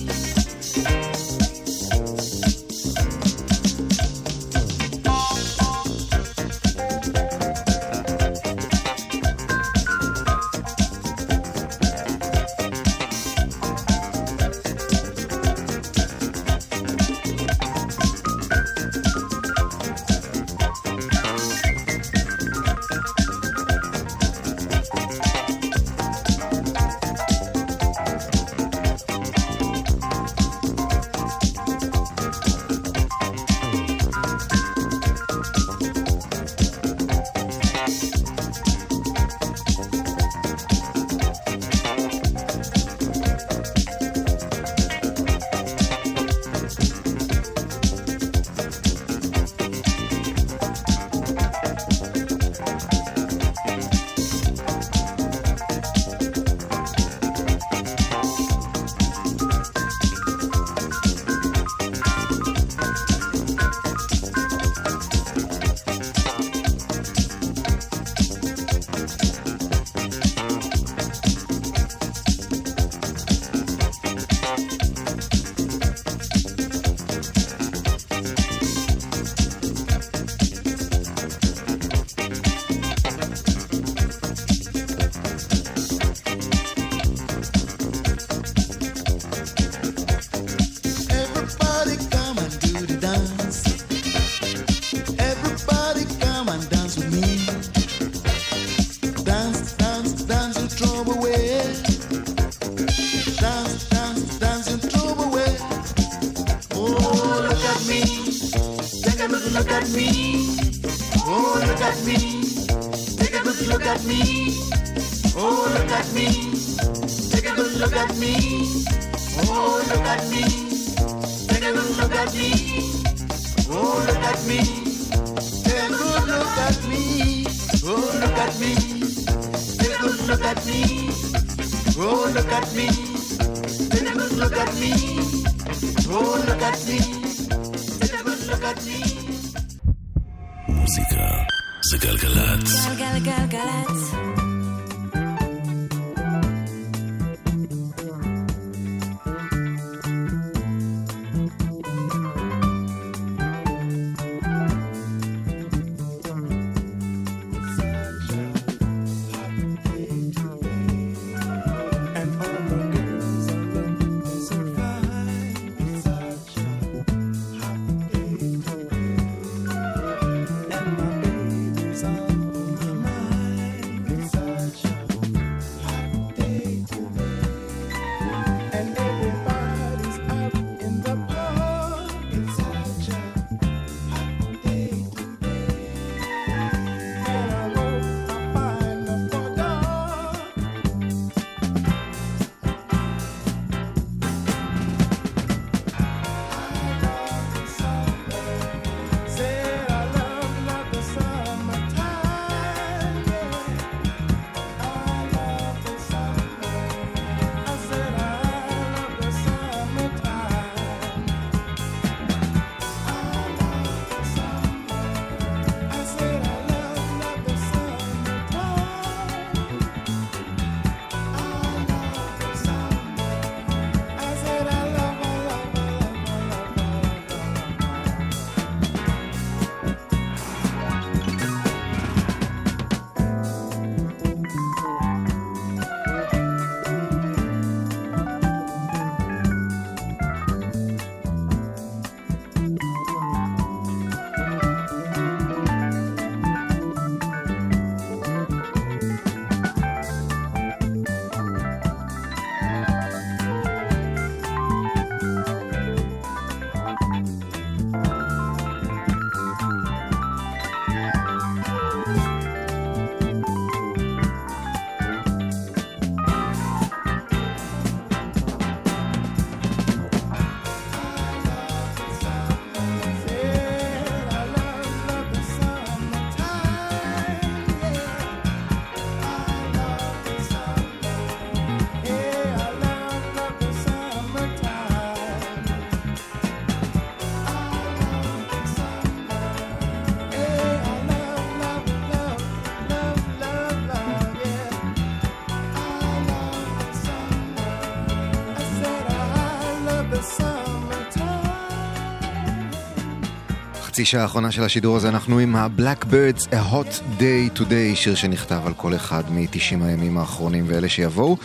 בחצי שעה האחרונה של השידור הזה אנחנו עם ה-Blackbyrds, A Hot Day Today, שיר שנכתב על כל אחד מ-90 הימים האחרונים ואלה שיבואו.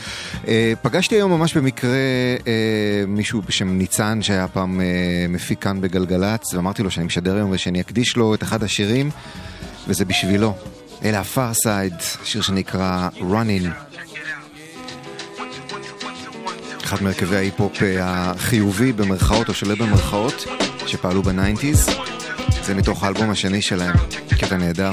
אה, פגשתי היום ממש במקרה אה, מישהו בשם ניצן, שהיה פעם אה, מפיק כאן בגלגלצ, ואמרתי לו שאני משדר היום ושאני אקדיש לו את אחד השירים, וזה בשבילו. אלה ה Pharcyde, שיר שנקרא Running. אחד מהרכבי ההיפ-הופ החיובי במרכאות או שולה במרכאות, שפעלו בניינטיז. זה מתוך האלבום השני שלהם, קטע נהדר.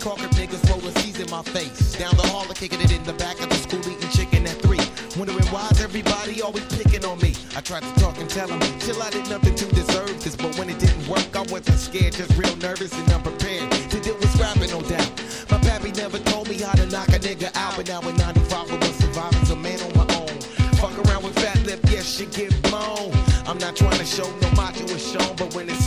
talking niggas rolling C's in my face. Down the hall, I'm kicking it in the back of the school eating chicken at three. Wondering why's everybody always picking on me. I tried to talk and tell them, till I did nothing to deserve this. But when it didn't work, I wasn't scared, just real nervous and unprepared to deal with scrapping, no doubt. My pappy never told me how to knock a nigga out, but now in 95 I was surviving, a man on my own. Fuck around with fat lip, yes, shit get blown. I'm not trying to show no macho is shown, but when it's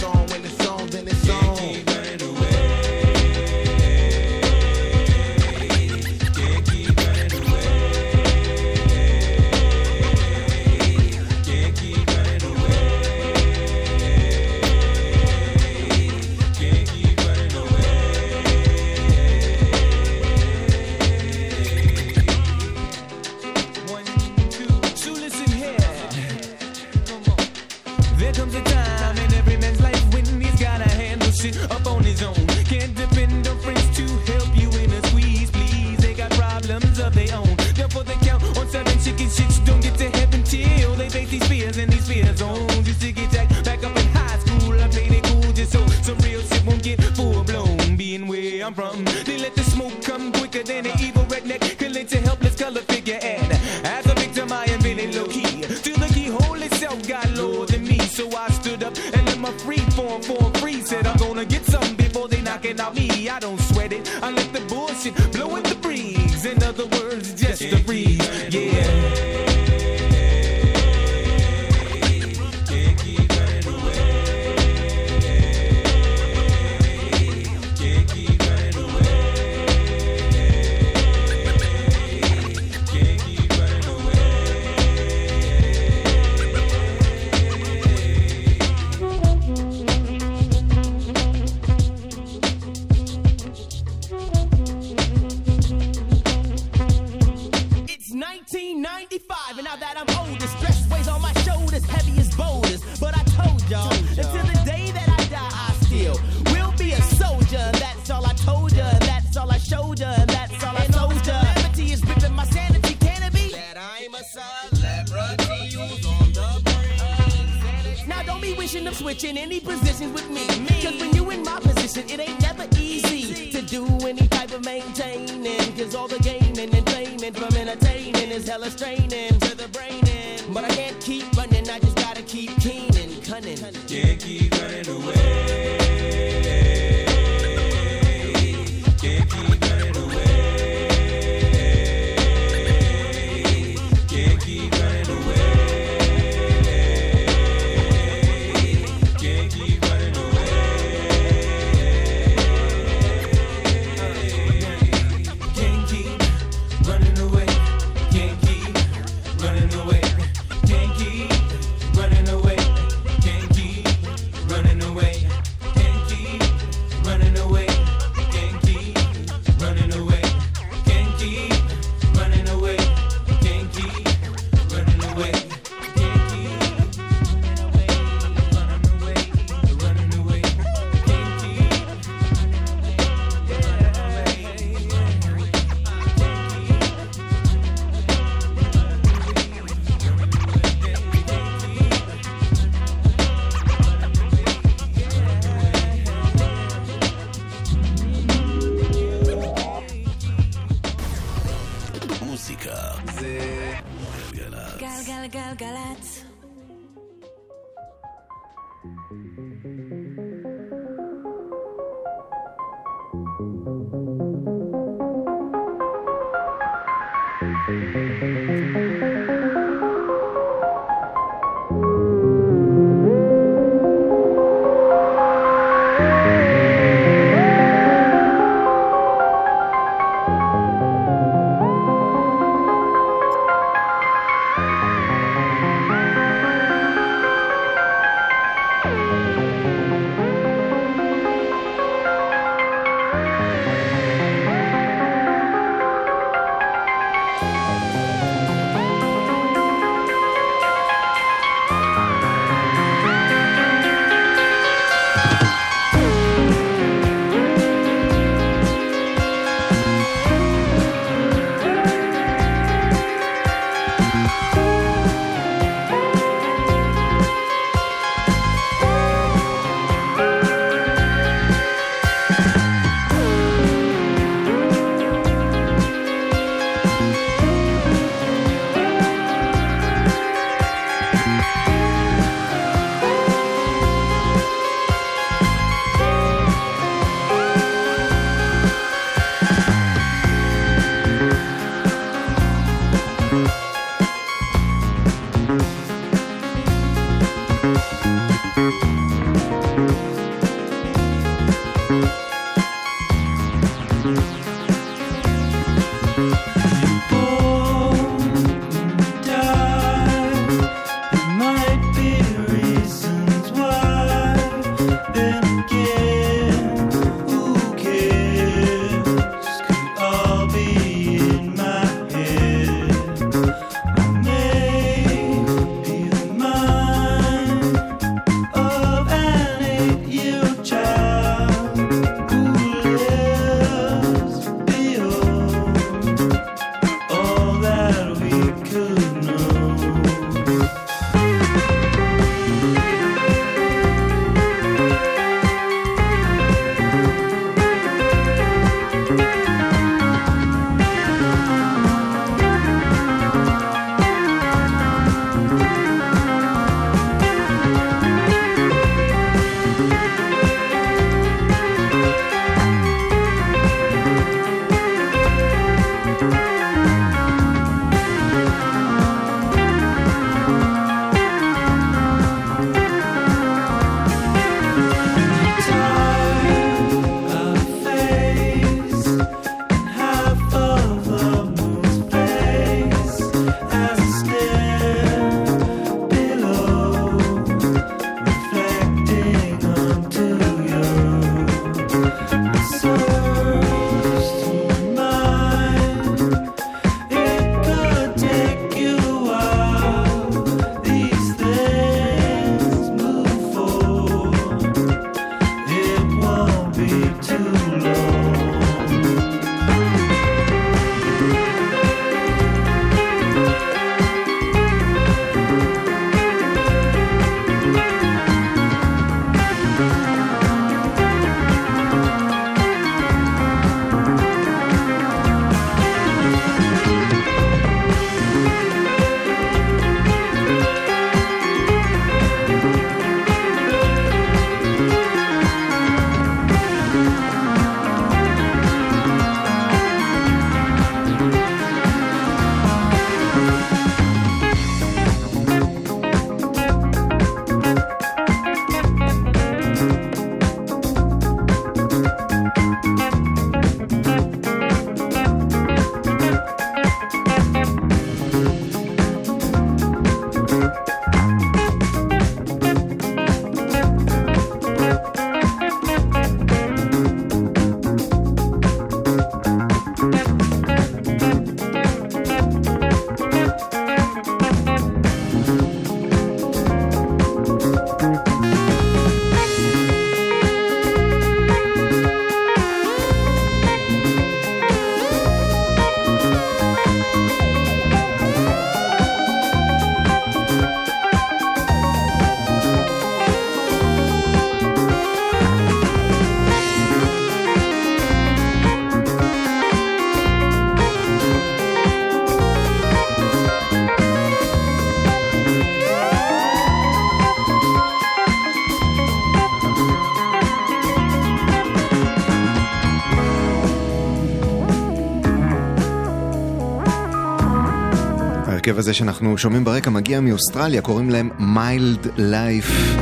ההרכב הזה שאנחנו שומעים ברקע מגיע מאוסטרליה, קוראים להם Mildlife.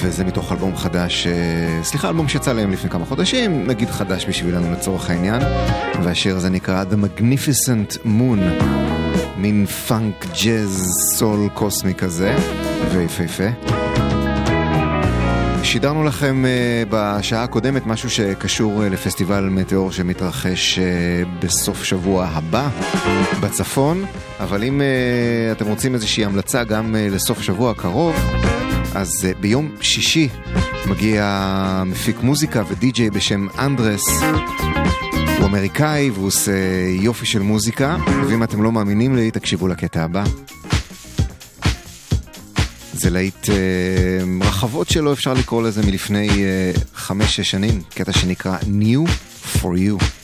וזה מתוך אלבום חדש, אה, סליחה, אלבום שיצא להם לפני כמה חודשים, נגיד חדש בשבילנו לצורך העניין, והשיר הזה נקרא The Magnificent Moon, מין פאנק ג'אז סול קוסמי כזה, ויפהפה. שידרנו לכם אה, בשעה הקודמת משהו שקשור אה, לפסטיבל מטאור שמתרחש אה, בסוף שבוע הבא בצפון, אבל אם אתם רוצים איזושהי המלצה גם לסוף שבוע הקרוב, אז ביום שישי מגיע מפיק מוזיקה ודי-ג'יי בשם אנדרס. הוא אמריקאי והוא עושה יופי של מוזיקה, ואם אתם לא מאמינים לי, תקשיבו לקטע הבא. זה להיט אה, רחבות שלו, אפשר לקרוא לזה מלפני אה, חמש-שש שנים, קטע שנקרא New for You.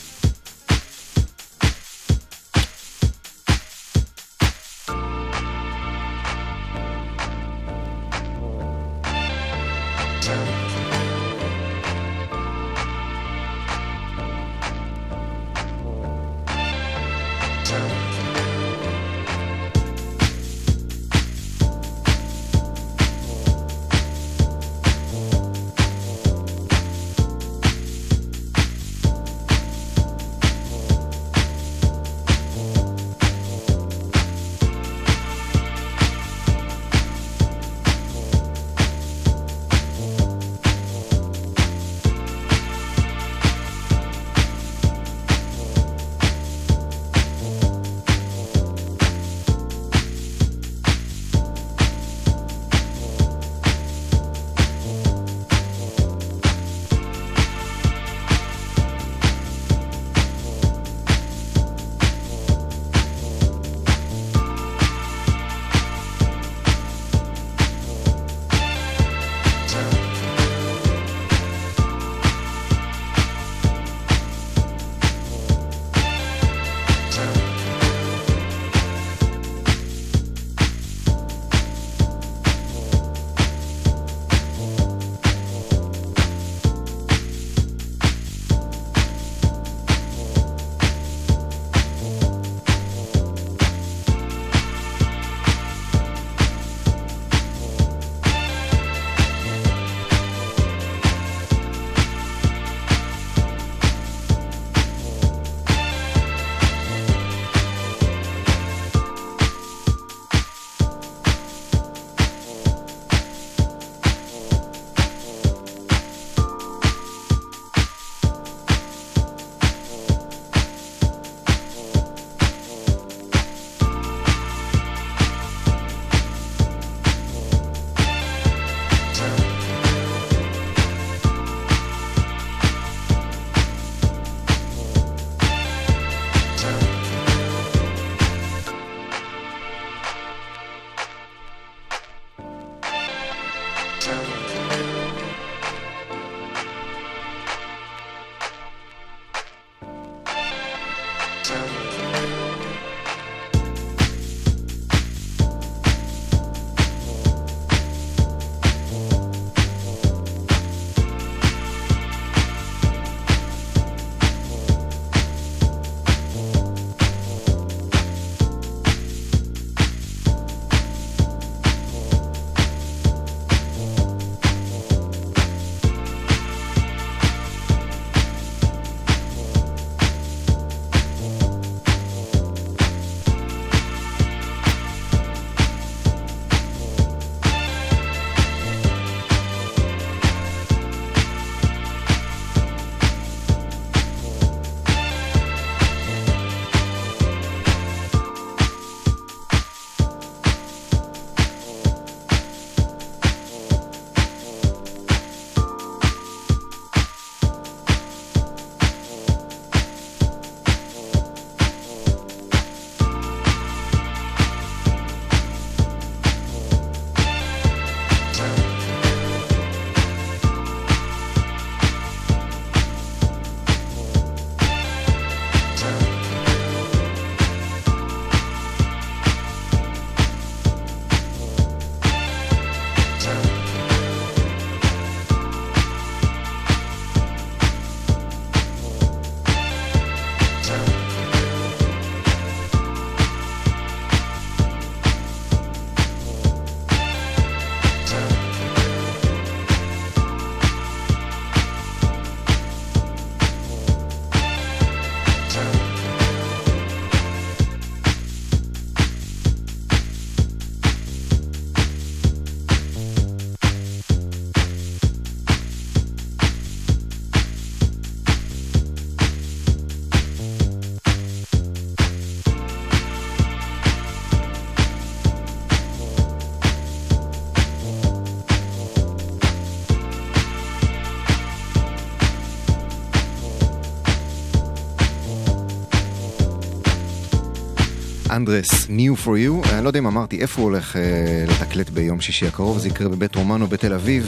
אנדרס, New for You. אני לא יודע אם אמרתי איפה הוא הולך אה, לתקלט ביום שישי הקרוב, זה יקרה בבית רומנו בתל אביב.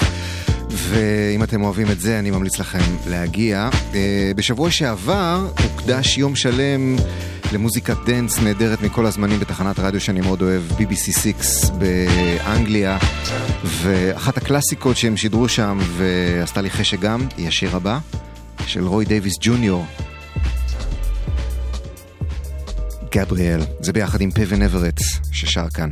ואם אתם אוהבים את זה, אני ממליץ לכם להגיע. אה, בשבוע שעבר הוקדש יום שלם למוזיקת דנס נהדרת מכל הזמנים בתחנת רדיו שאני מאוד אוהב, BBC 6 באנגליה. ואחת הקלאסיקות שהם שידרו שם, ועשתה לי חשק גם, היא השיר הבא, של רוי דייוויס ג'וניור. גבריאל, זה ביחד עם פבן אברט ששר כאן.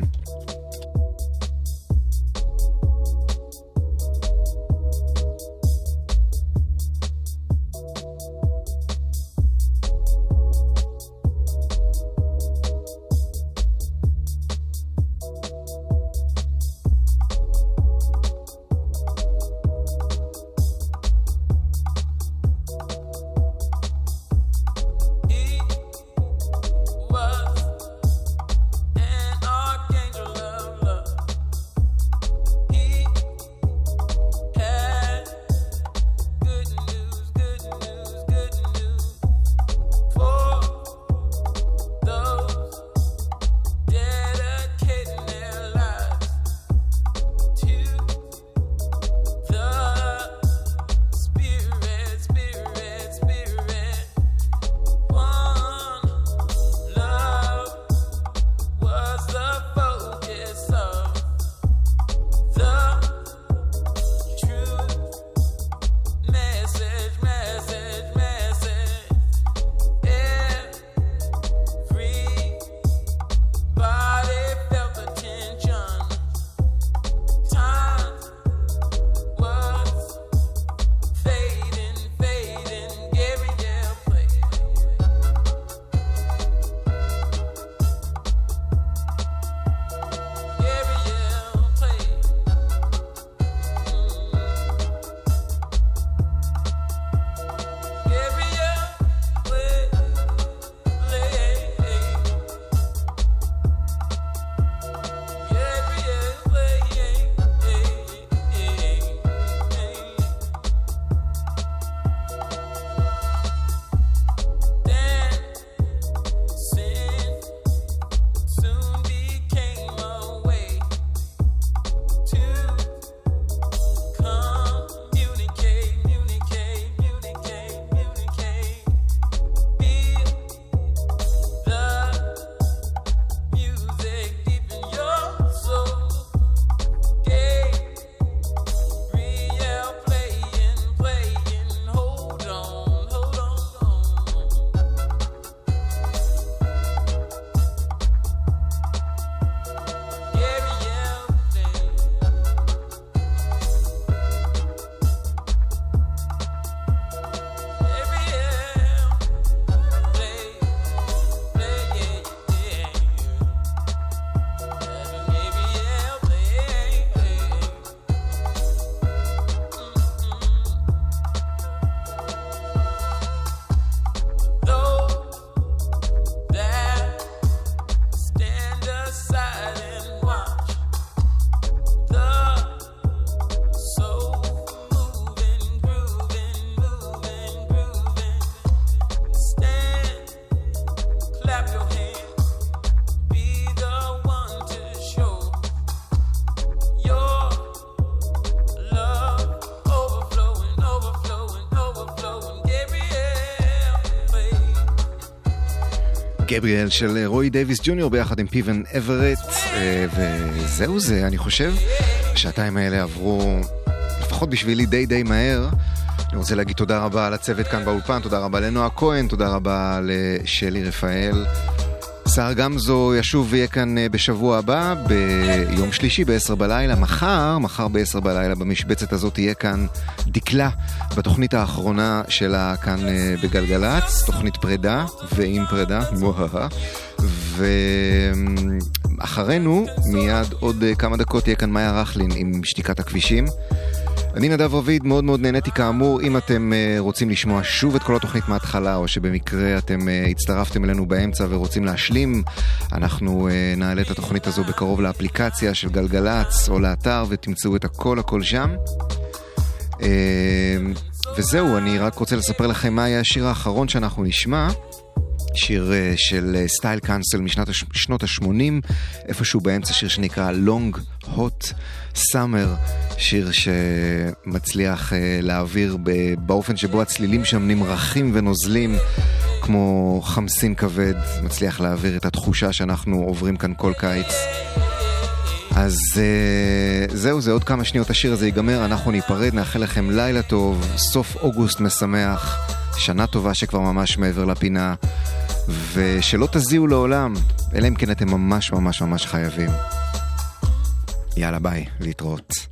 גבריאל של רוי דייוויס ג'וניור ביחד עם פיבן אברט, אה, וזהו זה, אני חושב. השעתיים האלה עברו, לפחות בשבילי, די די מהר. אני רוצה להגיד תודה רבה לצוות כאן באולפן, תודה רבה לנועה כהן, תודה רבה לשלי רפאל. סער גמזו ישוב ויהיה כאן אה, בשבוע הבא, ביום שלישי ב-10 בלילה. מחר, מחר ב-10 בלילה במשבצת הזאת תהיה כאן דקלה בתוכנית האחרונה שלה כאן אה, בגלגלצ, תוכנית פרידה ועם פרידה, ואחרינו, מיד עוד אה, כמה דקות תהיה כאן מאיה רכלין עם שתיקת הכבישים. אני נדב רביד, מאוד מאוד נהניתי כאמור. אם אתם uh, רוצים לשמוע שוב את כל התוכנית מההתחלה, או שבמקרה אתם הצטרפתם אלינו באמצע ורוצים להשלים, אנחנו נעלה את התוכנית הזו בקרוב לאפליקציה של גלגלצ, או לאתר, ותמצאו את הכל הכל שם. אמ, וזהו, אני רק רוצה לספר לכם מה היה השיר האחרון שאנחנו נשמע. שיר אה, של אה, סטייל קאנסל משנת שנות ה-80, איפשהו באמצע שיר שנקרא Long Hot Summer, שיר שמצליח uh, להעביר באופן שבו הצלילים שם נמרחים ונוזלים כמו חמסין כבד, מצליח להעביר את התחושה שאנחנו עוברים כאן כל קיץ. אז uh, זהו, זה עוד כמה שניות השיר הזה ייגמר, אנחנו ניפרד, נאחל לכם לילה טוב, סוף אוגוסט משמח, שנה טובה שכבר ממש מעבר לפינה, ושלא תזיעו לעולם, אלא אם כן אתם ממש ממש ממש חייבים. יאללה ביי, להתראות.